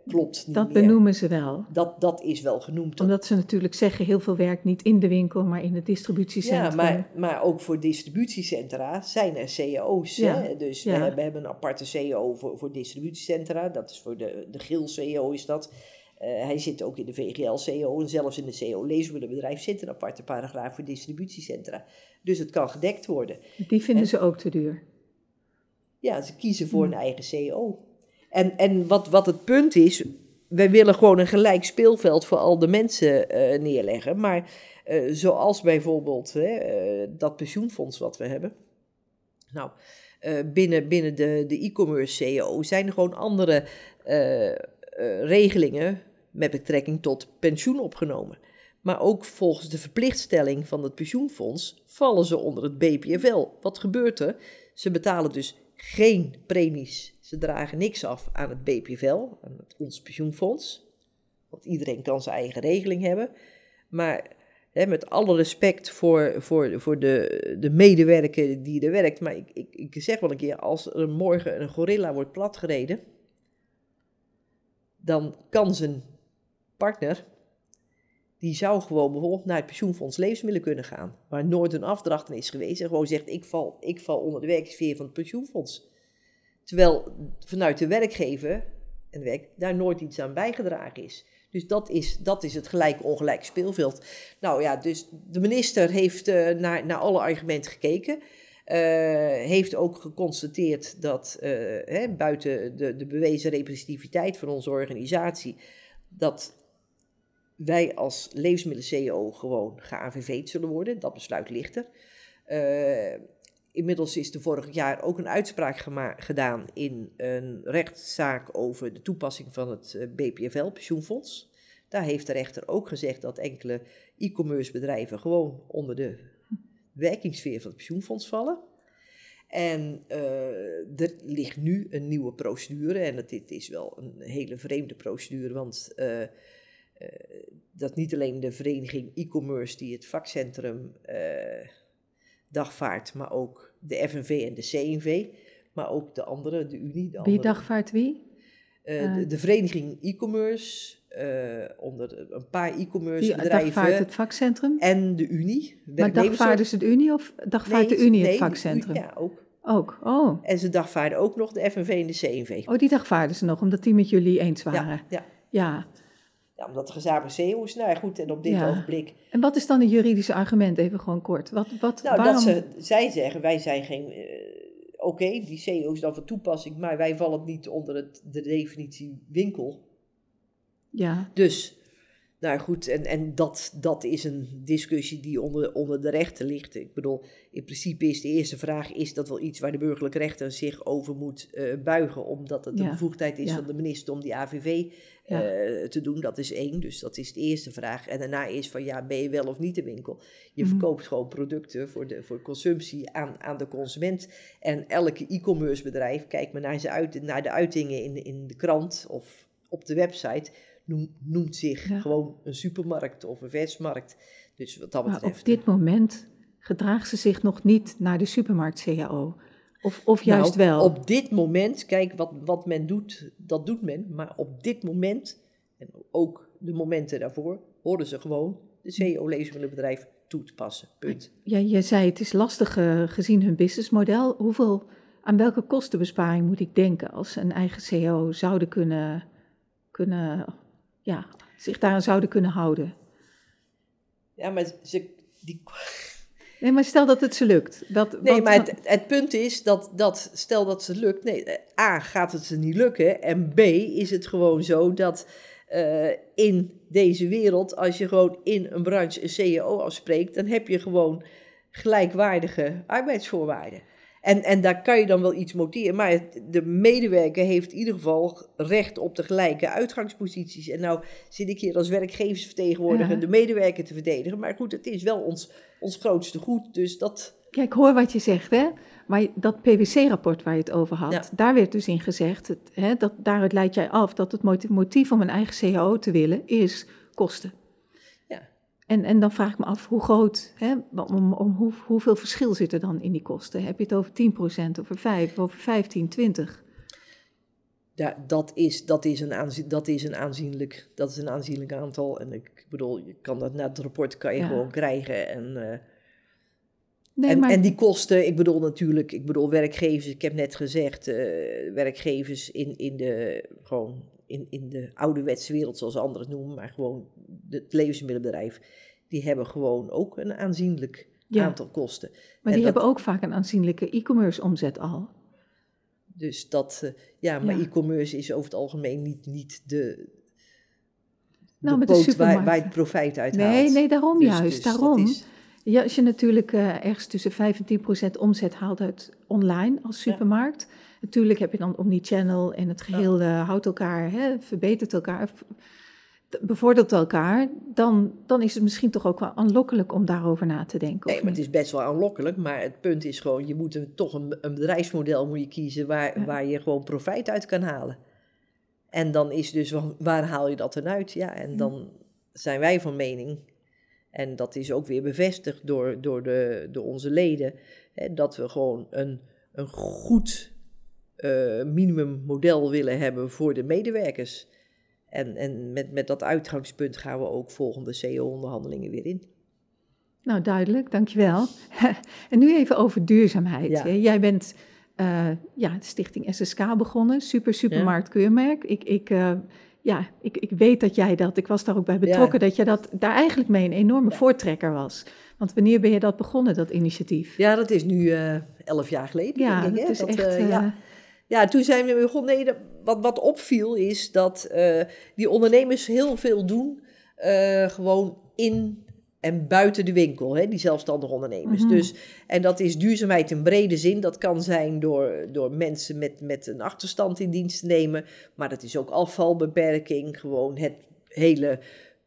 klopt niet Dat meer. benoemen ze wel. Dat, dat is wel genoemd. Omdat ze natuurlijk zeggen, heel veel werkt niet in de winkel, maar in het distributiecentrum. Ja, maar, maar ook voor distributiecentra zijn er CEO's. Ja, Hè? Dus ja. we, hebben, we hebben een aparte CEO voor, voor distributiecentra. Dat is voor de, de GIL-CEO is dat. Uh, hij zit ook in de VGL-CEO en zelfs in de CEO levensmiddelenbedrijf zit een aparte paragraaf voor distributiecentra. Dus het kan gedekt worden. Die vinden En- ze ook te duur. Ja, ze kiezen voor Hmm. een eigen CEO. En, en wat, wat het punt is, wij willen gewoon een gelijk speelveld voor al de mensen eh, neerleggen. Maar eh, zoals bijvoorbeeld hè, eh, dat pensioenfonds wat we hebben. Nou, binnen, binnen de, de e-commerce CEO zijn er gewoon andere regelingen met betrekking tot pensioen opgenomen. Maar ook volgens de verplichtstelling van het pensioenfonds vallen ze onder het BPFL. Wat gebeurt er? Ze betalen dus geen premies. Ze dragen niks af aan het BPFL, aan het, ons pensioenfonds. Want iedereen kan zijn eigen regeling hebben. Maar hè, met alle respect voor, voor, voor de, de medewerker die er werkt. Maar ik, ik, ik zeg wel een keer, als er morgen een gorilla wordt platgereden, dan kan zijn partner, die zou gewoon bijvoorbeeld naar het pensioenfonds levensmiddelen kunnen gaan. Waar nooit een afdracht is geweest. En gewoon zegt, ik val, ik val onder de werksfeer van het pensioenfonds. Terwijl vanuit de werkgever en werk daar nooit iets aan bijgedragen is. Dus dat is, dat is het gelijk-ongelijk speelveld. Nou ja, dus de minister heeft eh, naar, naar alle argumenten gekeken. Eh, heeft ook geconstateerd dat eh, hè, buiten de, de bewezen representativiteit van onze organisatie, dat wij als levensmiddelen-CEO gewoon geAVV'd zullen worden. Dat besluit ligt er. Inmiddels is er vorig jaar ook een uitspraak gedaan in een rechtszaak over de toepassing van het eh, BPFL, pensioenfonds. Daar heeft de rechter ook gezegd dat enkele e-commerce bedrijven gewoon onder de werkingssfeer van het pensioenfonds vallen. En eh, er ligt nu een nieuwe procedure en dit is wel een hele vreemde procedure, want eh, dat niet alleen de vereniging e-commerce die het vakcentrum eh, dagvaardt, maar ook de FNV en de CNV, maar ook de andere, de Unie. De Wie dagvaart wie? eh, de, de vereniging e-commerce, eh, onder een paar e-commerce bedrijven. dagvaart het vakcentrum? En de Unie. Maar dagvaarden ze de Unie of dagvaart Nee, de Unie nee, het vakcentrum? Unie, ja, ook. Ook, oh. En ze dagvaarden ook nog de FNV en de CNV. Oh, die dagvaarden ze nog, omdat die met jullie eens waren. ja, ja. ja. Ja, omdat de gezamenlijke CEO is. Nou ja, goed, en op dit Ja. ogenblik. En wat is dan het juridische argument, even gewoon kort? Wat, wat, Nou, waarom? dat ze, zij zeggen, wij zijn geen. eh, Oké, die CEO is dan van toepassing, maar wij vallen niet onder het, de definitie winkel. Ja, Dus Nou goed, en, en dat, dat is een discussie die onder, onder de rechter ligt. Ik bedoel, in principe is de eerste vraag: is dat wel iets waar de burgerlijke rechter zich over moet uh, buigen? Omdat het de Ja. bevoegdheid is Ja. van de minister om die AVV Ja. eh, te doen. Dat is één, dus dat is de eerste vraag. En daarna is van ja, ben je wel of niet de winkel? Je Mhm. verkoopt gewoon producten voor, de, voor consumptie aan, aan de consument. En elke e-commerce bedrijf, kijk maar naar, zijn uit, naar de uitingen in, in de krant of op de website, noemt zich Ja. gewoon een supermarkt of een versmarkt. Dus wat dat Maar betreft. op dit moment gedraagt ze zich nog niet naar de supermarkt-CAO. Of, of juist Nou, wel. Op dit moment, kijk, wat, wat men doet, dat doet men. Maar op dit moment, en ook de momenten daarvoor, horen ze gewoon de CEO-lezersbedrijf toe te passen. Punt. Ja, je zei het is lastig eh, gezien hun businessmodel. Hoeveel, aan welke kostenbesparing moet ik denken als ze een eigen CEO zouden kunnen, kunnen ja, zich daaraan zouden kunnen houden? Ja, maar ze, die, Nee, maar stel dat het ze lukt. Dat, Nee, want- maar het, het punt is dat, dat, stel dat het lukt, nee, eh, A, gaat het ze niet lukken. En B, is het gewoon zo dat eh, in deze wereld, als je gewoon in een branche een CEO afspreekt, dan heb je gewoon gelijkwaardige arbeidsvoorwaarden. En, en daar kan je dan wel iets motiveren, maar het- de medewerker heeft in ieder geval recht op de gelijke uitgangsposities. En nou zit ik hier als werkgeversvertegenwoordiger Ja. de medewerker te verdedigen, maar goed, het is wel ons, ons grootste goed, dus dat... Kijk, hoor wat je zegt, hè? Maar dat PwC-rapport waar je het over had, Ja. daar werd dus in gezegd, het, hè, dat, daaruit leid jij af dat het moti- motief om een eigen CAO te willen is kosten. En, en dan vraag ik me af, hoe groot, hè, om, om hoe, hoeveel verschil zit er dan in die kosten? Heb je het over 10%, over 5, over 15, 20? Ja, dat is, dat, is een aanzien, dat, is een aanzienlijk, dat is een aanzienlijk aantal. En ik bedoel, je kan dat na het rapport kan je Ja. gewoon krijgen. En, eh, Nee, en, maar en die kosten, ik bedoel natuurlijk, ik bedoel werkgevers, ik heb net gezegd, eh, werkgevers in, in, de, gewoon in, in de ouderwetse wereld, zoals anderen het noemen, maar gewoon het levensmiddelbedrijf, die hebben gewoon ook een aanzienlijk Ja. aantal kosten. maar en die dat- hebben ook vaak een aanzienlijke e-commerce omzet al. Dus dat, eh, ja, maar Ja. e-commerce is over het algemeen niet, niet de, Nou, de poot waar, supermarkt. waar je het profijt uit haalt. Nee, nee, daarom Dus- juist, dus daarom. is- Ja, als je natuurlijk eh, ergens tussen 5 en 10 procent omzet haalt uit online als Ja. Natuurlijk heb je dan omnichannel en het geheel eh, houdt elkaar, hè, verbetert elkaar, bevordert elkaar. Dan, dan is het misschien toch ook wel aanlokkelijk om daarover na te denken. Nee, maar het is best wel aanlokkelijk. Maar het punt is gewoon, je moet een, toch een, een bedrijfsmodel moet je kiezen waar, Ja. waar je gewoon profijt uit kan halen. En dan is dus, wa- waar haal je dat dan uit? Ja, en dan zijn wij van mening, en dat is ook weer bevestigd door, door, de, door onze leden, hè, dat we gewoon een, een goed eh, minimummodel willen hebben voor de medewerkers. En, en met, met dat uitgangspunt gaan we ook volgende CEO-onderhandelingen weer in. Nou, duidelijk, dankjewel. en nu even over duurzaamheid. Ja. Jij bent eh, ja, de stichting SSK begonnen, super supermarkt keurmerk. Ik, ik, eh, ja, ik, ik weet dat jij dat, ik was daar ook bij betrokken, dat jij dat, daar eigenlijk mee een enorme voortrekker was. Want wanneer ben je dat begonnen, dat initiatief? Ja, dat is nu elf jaar geleden. Ja, denk ik, dat hè? is echt... ja. Ja, toen zijn we begonnen. Nee, wat, wat opviel is dat eh, die ondernemers heel veel doen. eh, gewoon in en buiten de winkel, hè, die zelfstandige ondernemers. Mhm. Dus, en dat is duurzaamheid in brede zin. Dat kan zijn door, door mensen met, met een achterstand in dienst te nemen. Maar dat is ook afvalbeperking. Gewoon het hele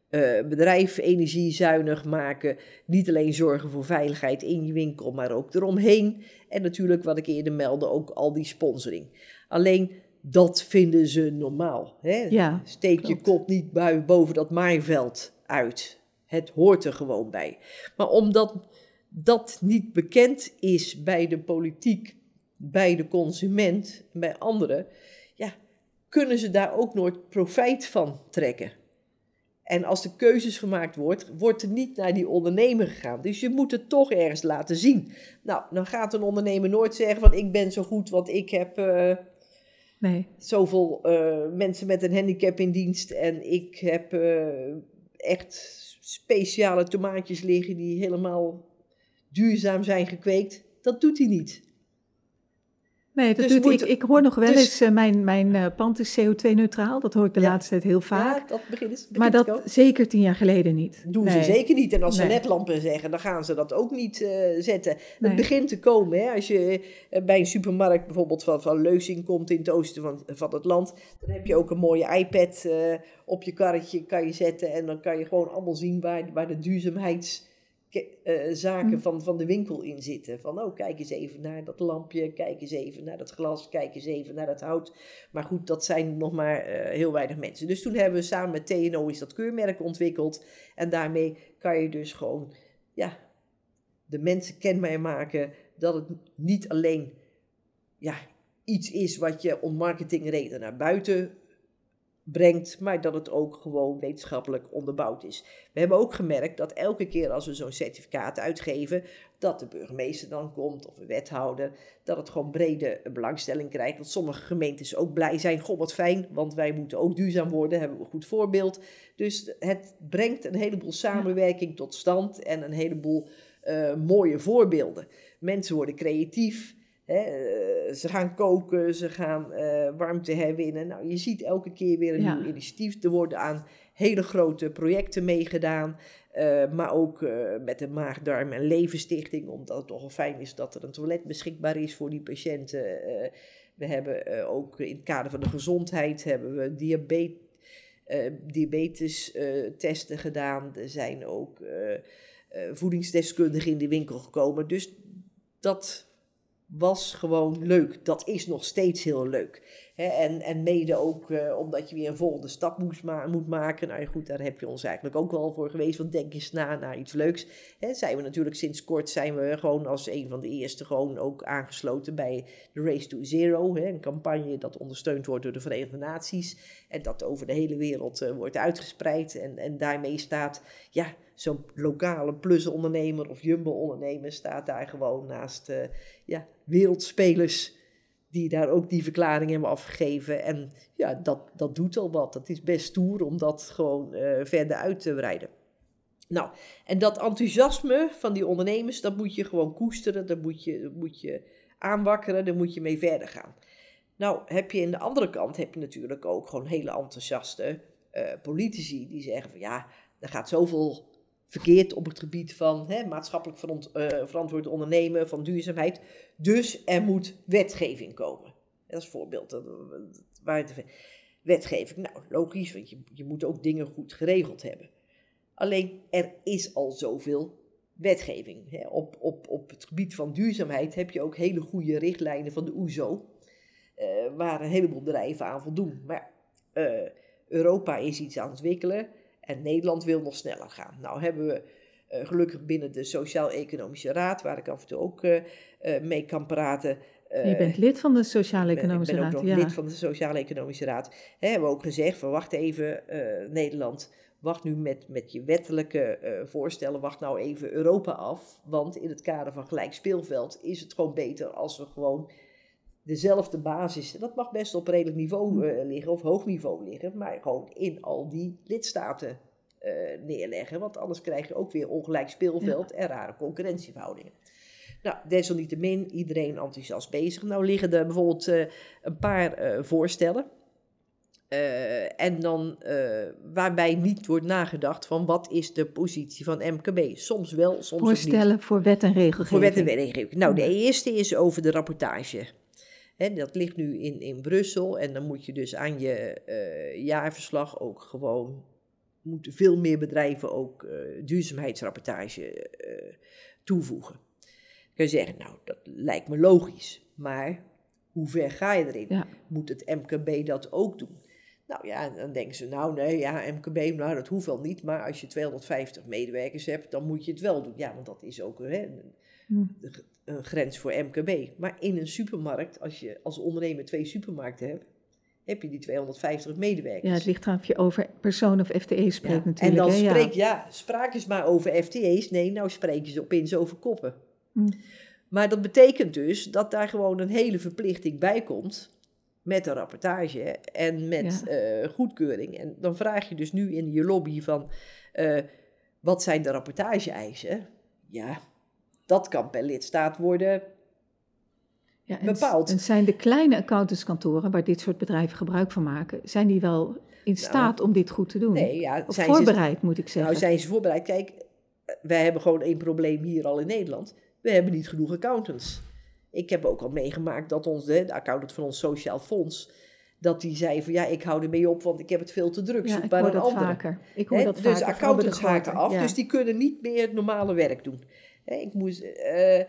eh, bedrijf energiezuinig maken. Niet alleen zorgen voor veiligheid in je winkel, maar ook eromheen. En natuurlijk, wat ik eerder meldde, ook al die sponsoring. Alleen dat vinden ze normaal. Hè? Ja, Steek je kop niet boven dat maaiveld uit. Het hoort er gewoon bij. Maar omdat dat niet bekend is bij de politiek, bij de consument, bij anderen, ja, kunnen ze daar ook nooit profijt van trekken. En als de keuzes gemaakt wordt, wordt er niet naar die ondernemer gegaan. Dus je moet het toch ergens laten zien. Nou, dan gaat een ondernemer nooit zeggen van ik ben zo goed, want ik heb eh, nee. zoveel eh, mensen met een handicap in dienst en ik heb eh, echt speciale tomaatjes liggen die helemaal duurzaam zijn gekweekt. Dat doet hij niet. Nee, dat Dus doet, moet- ik, ik hoor nog wel dus- eens, eh, mijn, mijn eh, pand is CO2-neutraal. Dat hoor ik de Ja. laatste tijd heel vaak. Ja, dat begint, begint maar dat zeker tien jaar geleden niet. doen Nee. ze zeker niet. En als ze ledlampen zeggen, dan gaan ze dat ook niet eh, zetten. Nee. Het begint te komen. Hè? Als je bij een supermarkt bijvoorbeeld van, van Leusing komt in het oosten van, van het land, dan heb je ook een mooie iPad op je karretje kan je zetten. En dan kan je gewoon allemaal zien waar, waar de duurzaamheidszaken Hm. van, van de winkel in zitten. Van, oh, kijk eens even naar dat lampje, kijk eens even naar dat glas, kijk eens even naar dat hout. Maar goed, dat zijn nog maar eh, heel weinig mensen. Dus toen hebben we samen met TNO is dat keurmerk ontwikkeld. En daarmee kan je dus gewoon ja, de mensen kenbaar maken dat het niet alleen ja, iets is wat je om marketingreden naar buiten brengt, maar dat het ook gewoon wetenschappelijk onderbouwd is. We hebben ook gemerkt dat elke keer als we zo'n certificaat uitgeven, dat de burgemeester dan komt of een wethouder, dat het gewoon brede belangstelling krijgt. Dat sommige gemeentes ook blij zijn. Goh, wat fijn, want wij moeten ook duurzaam worden, hebben we een goed voorbeeld. Dus het brengt een heleboel samenwerking tot stand en een heleboel eh, mooie voorbeelden. Mensen worden creatief. Hè, eh, ze gaan koken, ze gaan eh, warmte herwinnen. Nou, je ziet elke keer weer een Ja. nieuw initiatief. Er worden aan hele grote projecten meegedaan. eh, maar ook met de Maag, Darm en Levenstichting. Omdat het toch wel fijn is dat er een toilet beschikbaar is voor die patiënten. We hebben ook in het kader van de gezondheid hebben we diabetes, diabetes testen gedaan. Er zijn ook voedingsdeskundigen in de winkel gekomen. Dus dat was gewoon leuk. Dat is nog steeds heel leuk. En, en mede ook eh, omdat je weer een volgende stap moest moet maken. Nou ja, goed, daar heb je ons eigenlijk ook wel voor geweest. Want denk eens na naar iets leuks. Zijn we natuurlijk sinds kort zijn we gewoon als een van de eerste gewoon ook aangesloten bij de Race to Zero. Een campagne dat ondersteund wordt door de Verenigde Naties. En dat over de hele wereld eh, wordt uitgespreid. En, en daarmee staat, ja, zo'n lokale plusondernemer of jumbo-ondernemer staat daar gewoon naast eh, ja, wereldspelers die daar ook die verklaring hebben afgegeven. En ja, dat, dat doet al wat. Dat is best stoer om dat gewoon eh, verder uit te breiden. Nou, en dat enthousiasme van die ondernemers, dat moet je gewoon koesteren, dat moet je, moet je aanwakkeren, daar moet je mee verder gaan. Nou, heb je in de andere kant heb je natuurlijk ook gewoon hele enthousiaste eh, politici die zeggen van ja, er gaat zoveel verkeerd op het gebied van hè, maatschappelijk veront- eh, verantwoord ondernemen, van duurzaamheid. Dus er moet wetgeving komen. Dat is voorbeeld. Waar wetgeving, nou logisch, want je, je moet ook dingen goed geregeld hebben. Alleen er is al zoveel wetgeving. Hè. Op, op, op het gebied van duurzaamheid heb je ook hele goede richtlijnen van de OESO, eh, waar een heleboel bedrijven aan voldoen. Maar eh, Europa is iets aan het ontwikkelen en Nederland wil nog sneller gaan. Nou hebben we eh, gelukkig binnen de Sociaal-Economische Raad, waar ik af en toe ook eh, eh, mee kan praten. eh, je bent lid van de Sociale Economische ik ben ook Raad. nog Ja. lid van de Sociale Economische Raad. Hè, hebben we ook gezegd van wacht even Nederland, wacht nu met, met je wettelijke voorstellen, wacht nou even Europa af. Want in het kader van gelijk speelveld is het gewoon beter als we gewoon dezelfde basis, dat mag best op redelijk niveau eh, liggen of hoog niveau liggen, maar gewoon in al die lidstaten eh, neerleggen. Want anders krijg je ook weer ongelijk speelveld en rare concurrentieverhoudingen. Nou, desalniettemin, iedereen enthousiast bezig. Nou liggen er bijvoorbeeld eh, een paar voorstellen. En dan waarbij niet wordt nagedacht van wat is de positie van MKB. Soms wel, soms niet. Voorstellen voor wet en regelgeving. Voor wet en wetgeving. Nou, de eerste is over de rapportage. Hè, dat ligt nu in, in Brussel en dan moet je dus aan je eh, jaarverslag ook gewoon, moeten veel meer bedrijven ook eh, duurzaamheidsrapportage eh, toevoegen. Dan kun je zeggen, nou, dat lijkt me logisch, maar hoe ver ga je erin? Ja. Moet het MKB dat ook doen? Nou ja, dan denken ze, nou nee, ja, MKB, nou dat hoeft wel niet, maar als je 250 medewerkers hebt, dan moet je het wel doen. Ja, want dat is ook hè, een, grens voor MKB. Maar in een supermarkt, als je als ondernemer twee supermarkten hebt, heb je die 250 medewerkers. Ja, het ligt eraan of je over persoon of FTE spreekt Ja, natuurlijk. En dan hè, spreek ja, spraak eens maar over FTE's. Nee, nou spreek je ze opeens over koppen. Hm. Maar dat betekent dus dat daar gewoon een hele verplichting bij komt met een rapportage en met eh, goedkeuring. En dan vraag je dus nu in je lobby van, eh, wat zijn de rapportage-eisen? Ja, dat kan per lidstaat worden Ja, en, bepaald. En zijn de kleine accountantskantoren waar dit soort bedrijven gebruik van maken, zijn die wel in staat om dit goed te doen? Nee, ja, Of zijn ze- voorbereid, moet ik zeggen. Nou, zijn ze voorbereid? Kijk, eh, wij hebben gewoon één probleem hier al in Nederland. We hebben niet genoeg accountants. Ik heb ook al meegemaakt dat ons, de, de accountant van ons Sociaal Fonds, dat die zei van ja, ik hou ermee op, want ik heb het veel te druk. ja, Zoek ik maar een andere. vaker. Ik hoor dat dus vaker. accountants haken af, Ja. dus die kunnen niet meer het normale werk doen. Ik moest, eh,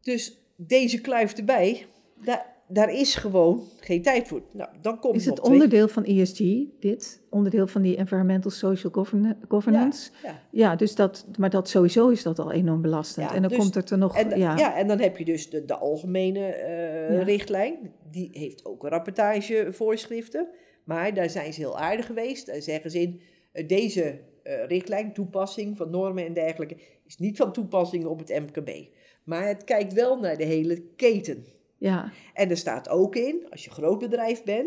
dus deze kluif erbij, daar, daar is gewoon geen tijd voor. Nou, dan komt Is het twee- onderdeel van ESG, dit? Onderdeel van die Environmental Social Govern- Governance? Ja, Ja, dus dat, maar dat sowieso is dat al enorm belastend. Ja, en dan dus- komt het er nog, En, ja, ja. en dan heb je dus de, de algemene eh, richtlijn. Die heeft ook een rapportagevoorschriften. Maar daar zijn ze heel aardig geweest. Daar zeggen ze in, eh, deze richtlijn, toepassing van normen en dergelijke, is niet van toepassing op het MKB. Maar het kijkt wel naar de hele keten. ja, En er staat ook in, als je groot bedrijf bent,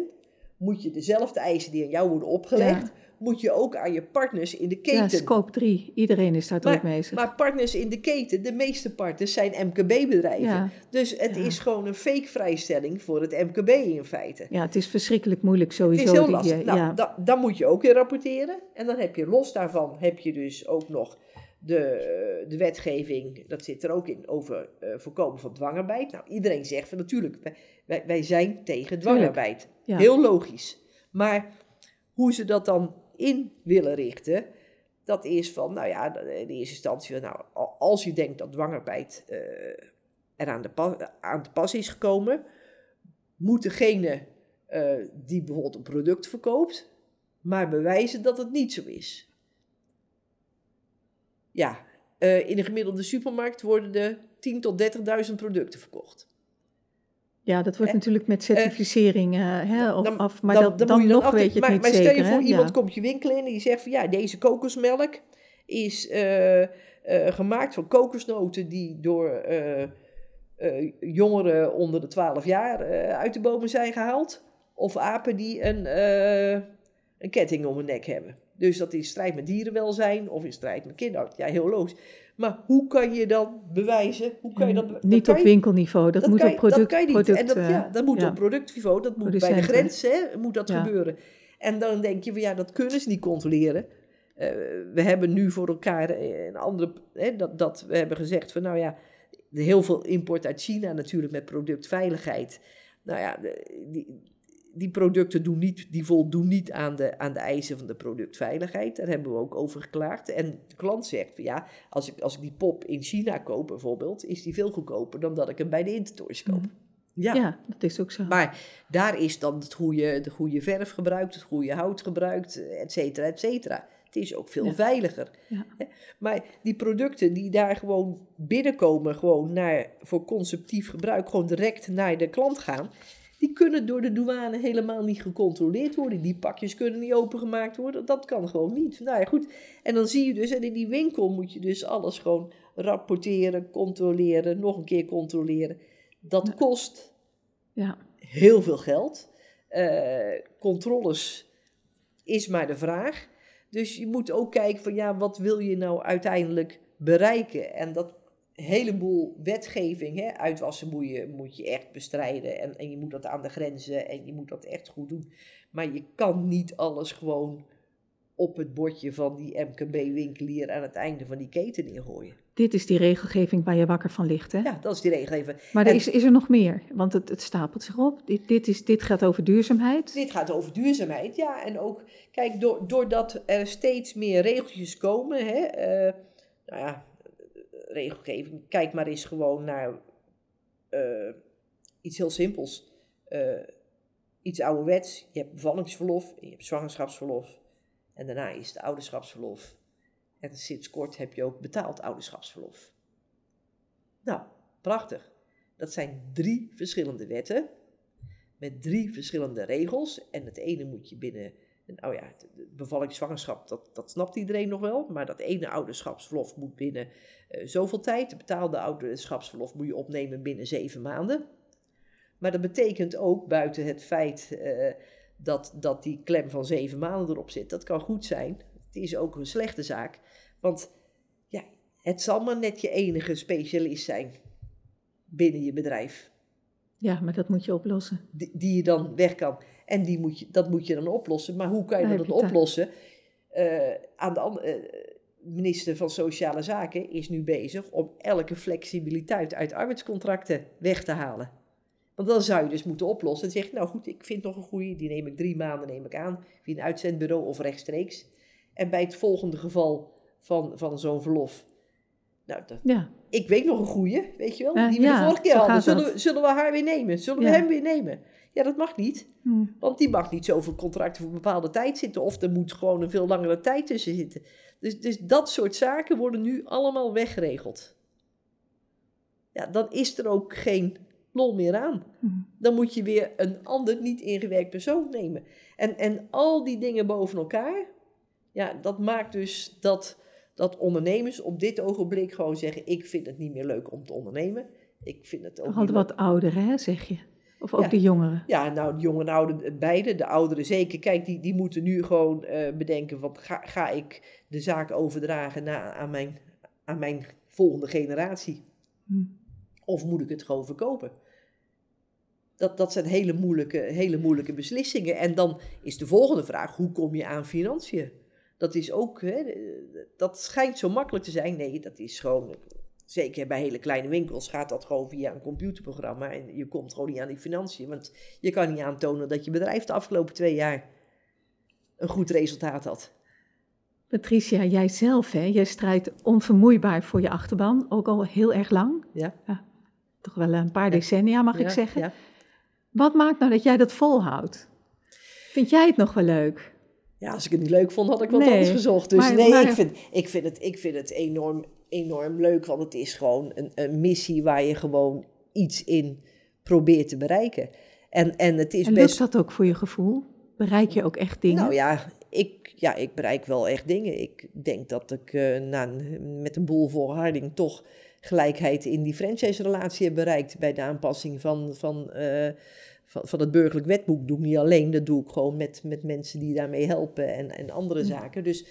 moet je dezelfde eisen die aan jou worden opgelegd, Ja. moet je ook aan je partners in de ja, keten. scope 3. Iedereen is daar druk mee. Maar partners in de keten, de meeste partners zijn MKB-bedrijven. ja, Dus het Ja. is gewoon een fake vrijstelling voor het MKB in feite. ja, het is verschrikkelijk moeilijk Het sowieso. is heel die- lastig. ja, Nou, ja. da- dan moet je ook weer rapporteren. En dan heb je los daarvan heb je dus ook nog de, de wetgeving, dat zit er ook in, over eh, voorkomen van dwangarbeid. Nou, iedereen zegt van natuurlijk, wij, wij, zijn tegen dwangarbeid. Ja. Heel logisch. Maar hoe ze dat dan in willen richten, dat is van, nou ja, in eerste instantie, van, nou, al- als je denkt dat dwangarbeid eh er aan, de pa- aan te pas is gekomen, moet degene eh, die bijvoorbeeld een product verkoopt, maar bewijzen dat het niet zo is. Ja, eh, in een gemiddelde supermarkt worden er 10.000 tot 30.000 producten verkocht. Ja, dat wordt Eh, natuurlijk met certificering eh, hè, of Dan- af, maar dan- dat, dan nog weet je het maar, niet maar zeker. stel je voor, hè? iemand ja. komt je winkel in en die zegt van ja, deze kokosmelk is eh, eh, gemaakt van kokosnoten die door eh, eh, jongeren onder de 12 jaar eh, uit de bomen zijn gehaald. Of apen die een, eh, een ketting om hun nek hebben. Dus dat in strijd met dierenwelzijn of in strijd met kinderarts. Ja, heel logisch. Maar hoe kan je dan bewijzen? Hoe kan je dat, dat niet kan op je- winkelniveau, dat, moet op product, dat kan je niet. product en dat, eh, ja, dat moet ja. op productniveau, dat moet bij de grens hè, moet dat Ja. gebeuren. En dan denk je van ja, dat kunnen ze niet controleren. Eh, we hebben nu voor elkaar eh, een andere, hè, dat, dat we hebben gezegd van nou ja, heel veel import uit China natuurlijk met productveiligheid. Nou ja, die, die producten doen niet, die voldoen niet aan de, aan de eisen van de productveiligheid. Daar hebben we ook over geklaagd. En de klant zegt van ja, als ik, als ik die pop in China koop bijvoorbeeld, is die veel goedkoper dan dat ik hem bij de Intertoys koop. Mhm. Ja. dat is ook zo. Maar daar is dan het goede, de goede verf gebruikt, het goede hout gebruikt, et cetera, et cetera. Het is ook veel Ja. veiliger. Ja. Maar die producten die daar gewoon binnenkomen, gewoon naar, voor consumptief gebruik, gewoon direct naar de klant gaan, die kunnen door de douane helemaal niet gecontroleerd worden. Die pakjes kunnen niet opengemaakt worden. Dat kan gewoon niet. Nou ja, goed. En dan zie je dus, en in die winkel moet je dus alles gewoon rapporteren, controleren, nog een keer controleren. Dat Ja. kost ja. heel veel geld. Eh, controles is maar de vraag. Dus je moet ook kijken van ja, wat wil je nou uiteindelijk bereiken? En dat heleboel wetgeving, hè, uitwassen moet je, moet je echt bestrijden. En, en je moet dat aan de grenzen en je moet dat echt goed doen. Maar je kan niet alles gewoon op het bordje van die MKB-winkelier aan het einde van die keten neergooien. Dit is die regelgeving waar je wakker van ligt, hè? Ja, dat is die regelgeving. Maar er En- is, is er nog meer? Want het, het stapelt zich op. Dit, dit, is, dit gaat over duurzaamheid. Dit gaat over duurzaamheid, ja. En ook, kijk, door, doordat er steeds meer regeltjes komen, hè, eh, nou ja, regelgeving, kijk maar eens gewoon naar eh, iets heel simpels. Eh, iets ouderwets, je hebt bevallingsverlof, je hebt zwangerschapsverlof en daarna is het ouderschapsverlof. En sinds kort heb je ook betaald ouderschapsverlof. Nou, prachtig. Dat zijn drie verschillende wetten met drie verschillende regels. En het ene moet je binnen, nou ja, bevalling, zwangerschap, dat, dat snapt iedereen nog wel. Maar dat ene ouderschapsverlof moet binnen eh, zoveel tijd. De betaalde ouderschapsverlof moet je opnemen binnen zeven maanden. Maar dat betekent ook, buiten het feit eh, dat, dat die klem van zeven maanden erop zit, dat kan goed zijn. Het is ook een slechte zaak. Want ja, het zal maar net je enige specialist zijn binnen je bedrijf. Ja, maar dat moet je oplossen. Die, die je dan weg kan. En die moet je, dat moet je dan oplossen. Maar hoe kan je dat oplossen? Eh, aan de andere minister van Sociale Zaken is nu bezig om elke flexibiliteit uit arbeidscontracten weg te halen. Want dan zou je dus moeten oplossen. En zeggen, nou goed, ik vind nog een goede, die neem ik drie maanden neem ik aan, via een uitzendbureau of rechtstreeks. En bij het volgende geval van, van zo'n verlof, nou, dat, Ja, ik weet nog een goeie, weet je wel, Ja, die we de vorige keer hadden. Zullen, we- zullen we haar weer nemen? Zullen we Ja. hem weer nemen? Ja, dat mag niet. Hm. Want die mag niet zoveel contracten voor een bepaalde tijd zitten. Of er moet gewoon een veel langere tijd tussen zitten. Dus, dus dat soort zaken worden nu allemaal weggeregeld. Ja, dan is er ook geen lol meer aan. Hm. Dan moet je weer een ander niet ingewerkt persoon nemen. En, en al die dingen boven elkaar, ja, dat maakt dus dat, dat ondernemers op dit ogenblik gewoon zeggen: Ik vind het niet meer leuk om te ondernemen. Ik vind het ook leuk. wat ouderen, hè, zeg je. Of ook Ja. de jongeren. Ja, nou, de jongen en oude, beide. De ouderen zeker. Kijk, die, die moeten nu gewoon eh, bedenken: wat ga, ga ik de zaak overdragen na, aan, mijn, aan mijn volgende generatie? Hm. Of moet ik het gewoon verkopen? Dat, dat zijn hele moeilijke, hele moeilijke beslissingen. En dan is de volgende vraag: hoe kom je aan financiën? Dat is ook, hè, dat schijnt zo makkelijk te zijn. Nee, dat is gewoon, zeker bij hele kleine winkels gaat dat gewoon via een computerprogramma. En je komt gewoon niet aan die financiën. Want je kan niet aantonen dat je bedrijf de afgelopen twee jaar een goed resultaat had. Patricia, jij zelf, hè, jij strijdt onvermoeibaar voor je achterban. Ook al heel erg lang. Ja. Toch wel een paar decennia, mag ik zeggen. Ja. Wat maakt nou dat jij dat volhoudt? Vind jij het nog wel leuk? Ja, als ik het niet leuk vond, had ik wat Nee, anders gezocht. Dus maar- nee, maar- ik, vind, ik, vind het, ik vind het enorm, enorm leuk, want het is gewoon een, een missie waar je gewoon iets in probeert te bereiken. En, en het is En best... dat ook voor je gevoel? Bereik je ook echt dingen? Nou ja ik, ja, ik bereik wel echt dingen. Ik denk dat ik eh, na, met een boel volharding toch gelijkheid in die franchise-relatie heb bereikt bij de aanpassing van, van, eh, van, van het burgerlijk wetboek. doe ik niet alleen, dat doe ik gewoon met, met mensen die daarmee helpen en, en andere zaken. Dus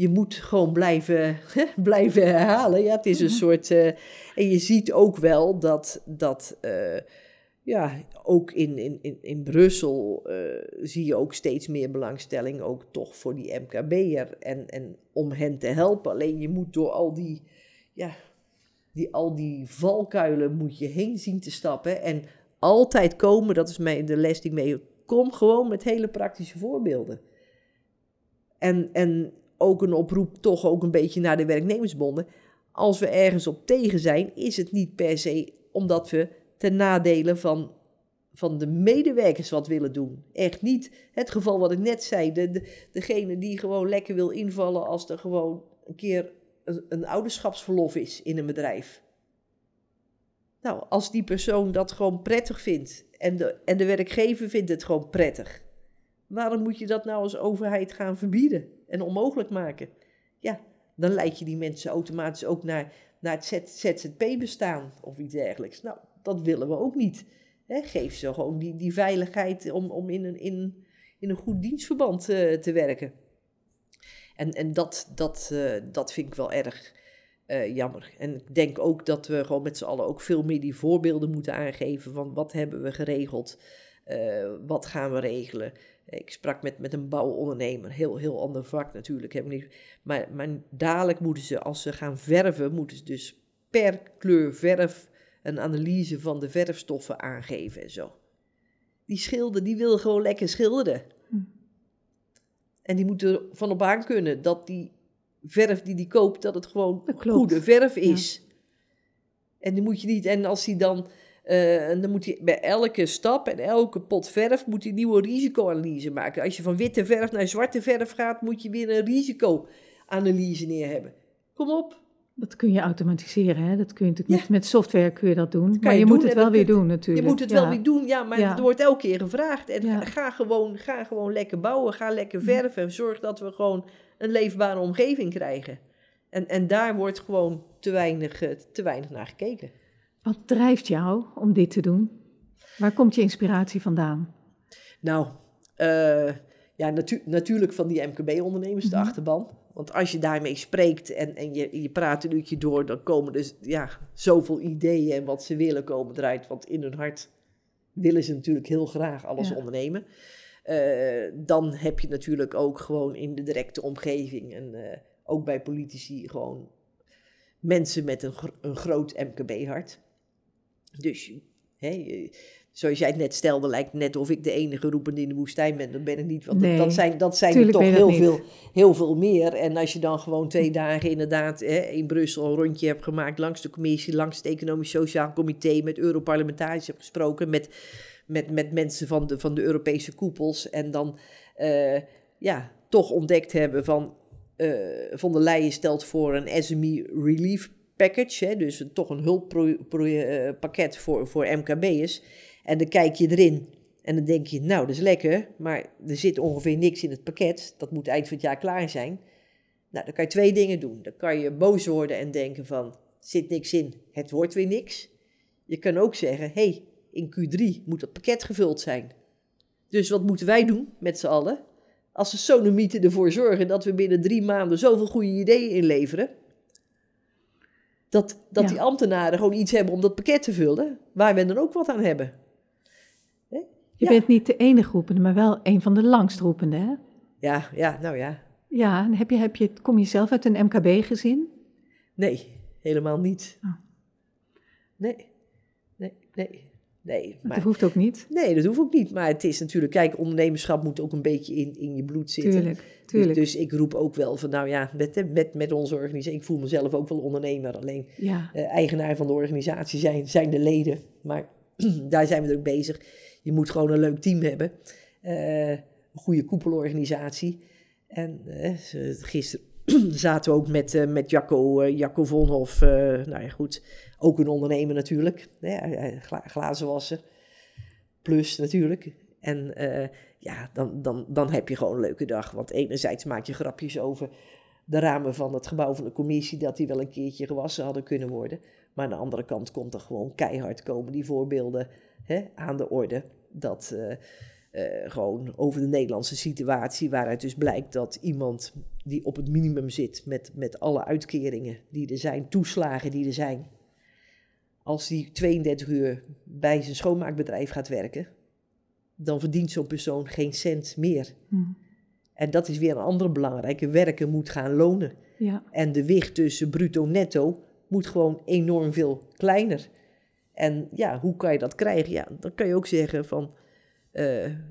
je moet gewoon blijven, blijven herhalen. Ja, het is een soort. eh, en je ziet ook wel dat, dat eh, ja, ook in, in, in, in Brussel eh, zie je ook steeds meer belangstelling, ook toch voor die MKB'er en, en om hen te helpen. Alleen je moet door al die, ja, die, al die valkuilen moet je heen zien te stappen en altijd komen, dat is mij de les die ik mee, kom gewoon met hele praktische voorbeelden. En, en ook een oproep toch ook een beetje naar de werknemersbonden. Als we ergens op tegen zijn, is het niet per se omdat we ten nadele van, van de medewerkers wat willen doen. Echt niet het geval wat ik net zei. De, de, degene die gewoon lekker wil invallen als er gewoon een keer een, een ouderschapsverlof is in een bedrijf. Nou, als die persoon dat gewoon prettig vindt en de, en de werkgever vindt het gewoon prettig. Waarom moet je dat nou als overheid gaan verbieden en onmogelijk maken? Ja, dan leid je die mensen automatisch ook naar, naar het ZZP-bestaan of iets dergelijks. Nou, dat willen we ook niet. Geef ze gewoon die, die veiligheid om, om in, een, in, in een goed dienstverband eh, te werken. En, en dat, dat, eh, dat vind ik wel erg eh, jammer. En ik denk ook dat we gewoon met z'n allen ook veel meer die voorbeelden moeten aangeven van wat hebben we geregeld, wat gaan we regelen. Ik sprak met, met een bouwondernemer, heel, heel ander vak natuurlijk. Heb ik niet, maar, maar dadelijk moeten ze, als ze gaan verven, moeten ze dus per kleur verf een analyse van de verfstoffen aangeven en zo. Die schilder, die wil gewoon lekker schilderen. Hm. En die moet er van op aan kunnen dat die verf die die koopt, dat het gewoon Dat goede verf is. En die moet je niet, en als hij dan, eh, en dan moet hij bij elke stap en elke pot verf, moet hij een nieuwe risicoanalyse maken. Als je van witte verf naar zwarte verf gaat, moet je weer een risicoanalyse neer hebben. Kom op. Dat kun je automatiseren, hè? Dat kun je natuurlijk Ja. met, met software kun je dat doen. maar je je doen moet het wel weer doen natuurlijk. Je moet het Ja. wel weer doen, ja, maar Ja. het wordt elke keer gevraagd. En ga, gewoon, ga gewoon lekker bouwen, ga lekker verven. en Zorg dat we gewoon een leefbare omgeving krijgen. En, en daar wordt gewoon te weinig, eh, te weinig naar gekeken. Wat drijft jou om dit te doen? Waar komt je inspiratie vandaan? Nou, eh, ja, natu- natuurlijk van die MKB-ondernemers, de Mhm. achterban. Want als je daarmee spreekt en, en je, je praat een uurtje door, dan komen dus ja, zoveel ideeën en wat ze willen komen eruit. Want in hun hart willen ze natuurlijk heel graag alles Ja. ondernemen. Eh, dan heb je natuurlijk ook gewoon in de directe omgeving en eh, ook bij politici gewoon mensen met een, een groot MKB-hart. Dus, hè, je- zoals jij het net stelde, lijkt net of ik de enige roepende in de woestijn ben. Dat ben ik niet, want dat- Nee, dat zijn, dat zijn er toch heel niet. veel, heel veel meer. En als je dan gewoon twee dagen inderdaad hè, in Brussel een rondje hebt gemaakt langs de commissie, langs het Economisch Sociaal Comité, met Europarlementariërs hebt gesproken, met, met, met mensen van de, van de Europese koepels. En dan eh, ja, toch ontdekt hebben van eh Von der Leyen stelt voor een SME Relief Dus toch een hulppakket voor, voor MKB'ers. En dan kijk je erin en dan denk je, nou, dat is lekker, maar er zit ongeveer niks in het pakket. Dat moet eind van het jaar klaar zijn. Nou, dan kan je twee dingen doen. Dan kan je boos worden en denken van, zit niks in, het wordt weer niks. Je kan ook zeggen, hey, in Q3 moet dat pakket gevuld zijn. Dus wat moeten wij doen met z'n allen? Als de sonomieten ervoor zorgen dat we binnen drie maanden zoveel goede ideeën inleveren, dat, dat Ja. die ambtenaren gewoon iets hebben om dat pakket te vullen, waar we dan ook wat aan hebben. Je Ja. bent niet de enige roepende, maar wel een van de langstroepende, hè? Ja, ja, nou ja. Ja, en heb je, heb je, kom je zelf uit een MKB-gezin? Nee, helemaal niet. Oh. Nee, nee, nee, nee. Maar dat hoeft ook niet. nee, dat hoeft ook niet. Maar het is natuurlijk, kijk, ondernemerschap moet ook een beetje in, in je bloed zitten. Tuurlijk, tuurlijk. Dus, dus ik roep ook wel van, nou ja, met, met, met onze organisatie, ik voel mezelf ook wel ondernemer. Alleen ja, eh, eigenaar van de organisatie zijn, zijn de leden. Maar daar zijn we druk bezig. Je moet gewoon een leuk team hebben. Eh, een goede koepelorganisatie. En ze- gisteren zaten we ook met, eh, met Jacco, eh, Jacco Vonhoff. eh, nou ja, goed. Ook een ondernemer natuurlijk. hè, gla-. Plus natuurlijk. En ja, dan, dan, dan heb je gewoon een leuke dag. Want enerzijds maak je grapjes over de ramen van het gebouw van de commissie, dat die wel een keertje gewassen hadden kunnen worden. Maar aan de andere kant komt er gewoon keihard komen die voorbeelden hè, aan de orde. Dat eh, gewoon over de Nederlandse situatie, waaruit dus blijkt dat iemand die op het minimum zit met, met alle uitkeringen die er zijn, toeslagen die er zijn, als die 32 uur bij zijn schoonmaakbedrijf gaat werken, dan verdient zo'n persoon geen cent meer. Hm. En dat is weer een andere belangrijke. Werken moet gaan lonen. ja, En de wicht tussen bruto en netto moet gewoon enorm veel kleiner. En ja, hoe kan je dat krijgen? Ja, dan kan je ook zeggen van eh,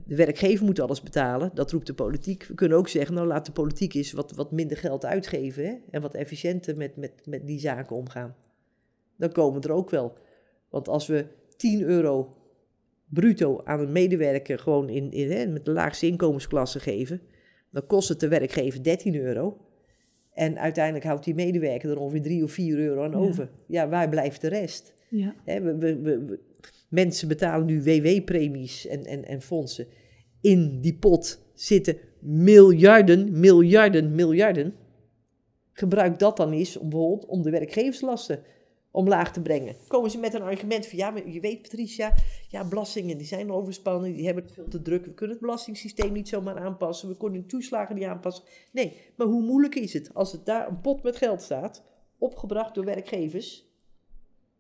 de werkgever moet alles betalen. Dat roept de politiek. We kunnen ook zeggen, nou laat de politiek eens wat, wat minder geld uitgeven. Hè? En wat efficiënter met, met, met die zaken omgaan. Dan komen we er ook wel. Want als we 10 euro bruto aan een medewerker gewoon in, in, hè, met de laagste inkomensklasse geven, dan kost het de werkgever 13 euro. En uiteindelijk houdt die medewerker er ongeveer 3 of 4 euro aan over. Ja, waar blijft de rest? ja, Hè, we, we- we- mensen betalen nu WW-premies en, en, en fondsen. In die pot zitten miljarden, miljarden, miljarden. Gebruik dat dan eens om bijvoorbeeld om de werkgeverslasten omlaag te brengen. Komen ze met een argument van, ja, maar je weet Patricia, ja, belastingen die zijn overspannen, die hebben het veel te druk. We kunnen het belastingssysteem niet zomaar aanpassen, we kunnen de toeslagen niet aanpassen. Nee, maar hoe moeilijk is het als het daar een pot met geld staat, opgebracht door werkgevers,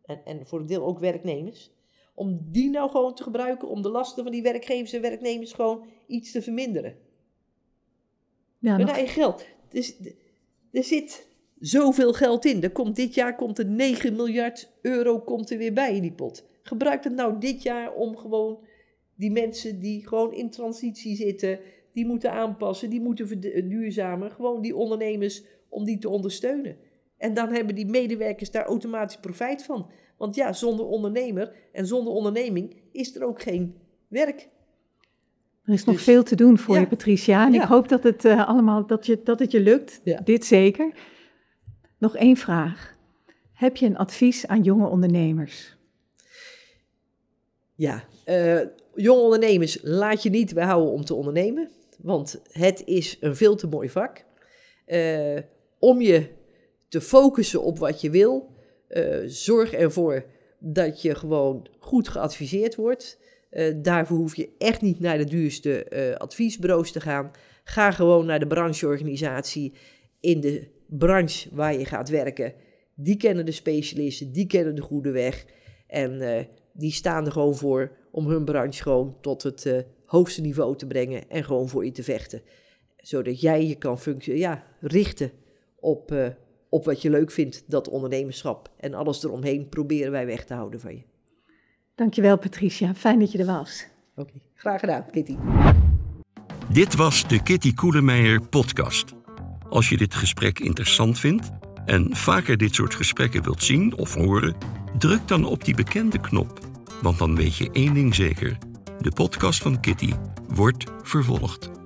en, en voor een deel ook werknemers, om die nou gewoon te gebruiken om de lasten van die werkgevers en werknemers gewoon iets te verminderen. ja Hun nog- eigen geld. Dus er zit zoveel geld in. Er komt, dit jaar komt er 9 miljard euro komt er weer bij in die pot. Gebruik het nou dit jaar om gewoon die mensen die gewoon in transitie zitten, die moeten aanpassen, die moeten verduurzamen, gewoon die ondernemers om die te ondersteunen. En dan hebben die medewerkers daar automatisch profijt van. Want ja, zonder ondernemer en zonder onderneming is er ook geen werk. Er is nog Dus- veel te doen voor Ja. je, Patricia. En Ja. ik hoop dat het eh, allemaal dat, je, dat het je lukt. Ja. Dit zeker. Nog één vraag. Heb je een advies aan jonge ondernemers? Ja, eh, jonge ondernemers, laat je niet weerhouden om te ondernemen. Want het is een veel te mooi vak. Eh, om je te focussen op wat je wil, eh, zorg ervoor dat je gewoon goed geadviseerd wordt. Eh, daarvoor hoef je echt niet naar de duurste eh, adviesbureaus te gaan. Ga gewoon naar de brancheorganisatie in de branche waar je gaat werken. Die kennen de specialisten, die kennen de goede weg. En die staan er gewoon voor om hun branche gewoon tot het hoogste niveau te brengen en gewoon voor je te vechten. Zodat jij je kan ja, richten op, uh, op wat je leuk vindt, dat ondernemerschap. En alles eromheen proberen wij weg te houden van je. Dankjewel Patricia, fijn dat je er was. Oké, okay. graag gedaan Kitty. Dit was de Kitty Koelemeijer podcast. Als je dit gesprek interessant vindt en vaker dit soort gesprekken wilt zien of horen, druk dan op die bekende knop. Want dan weet je één ding zeker: de podcast van Kitty wordt vervolgd.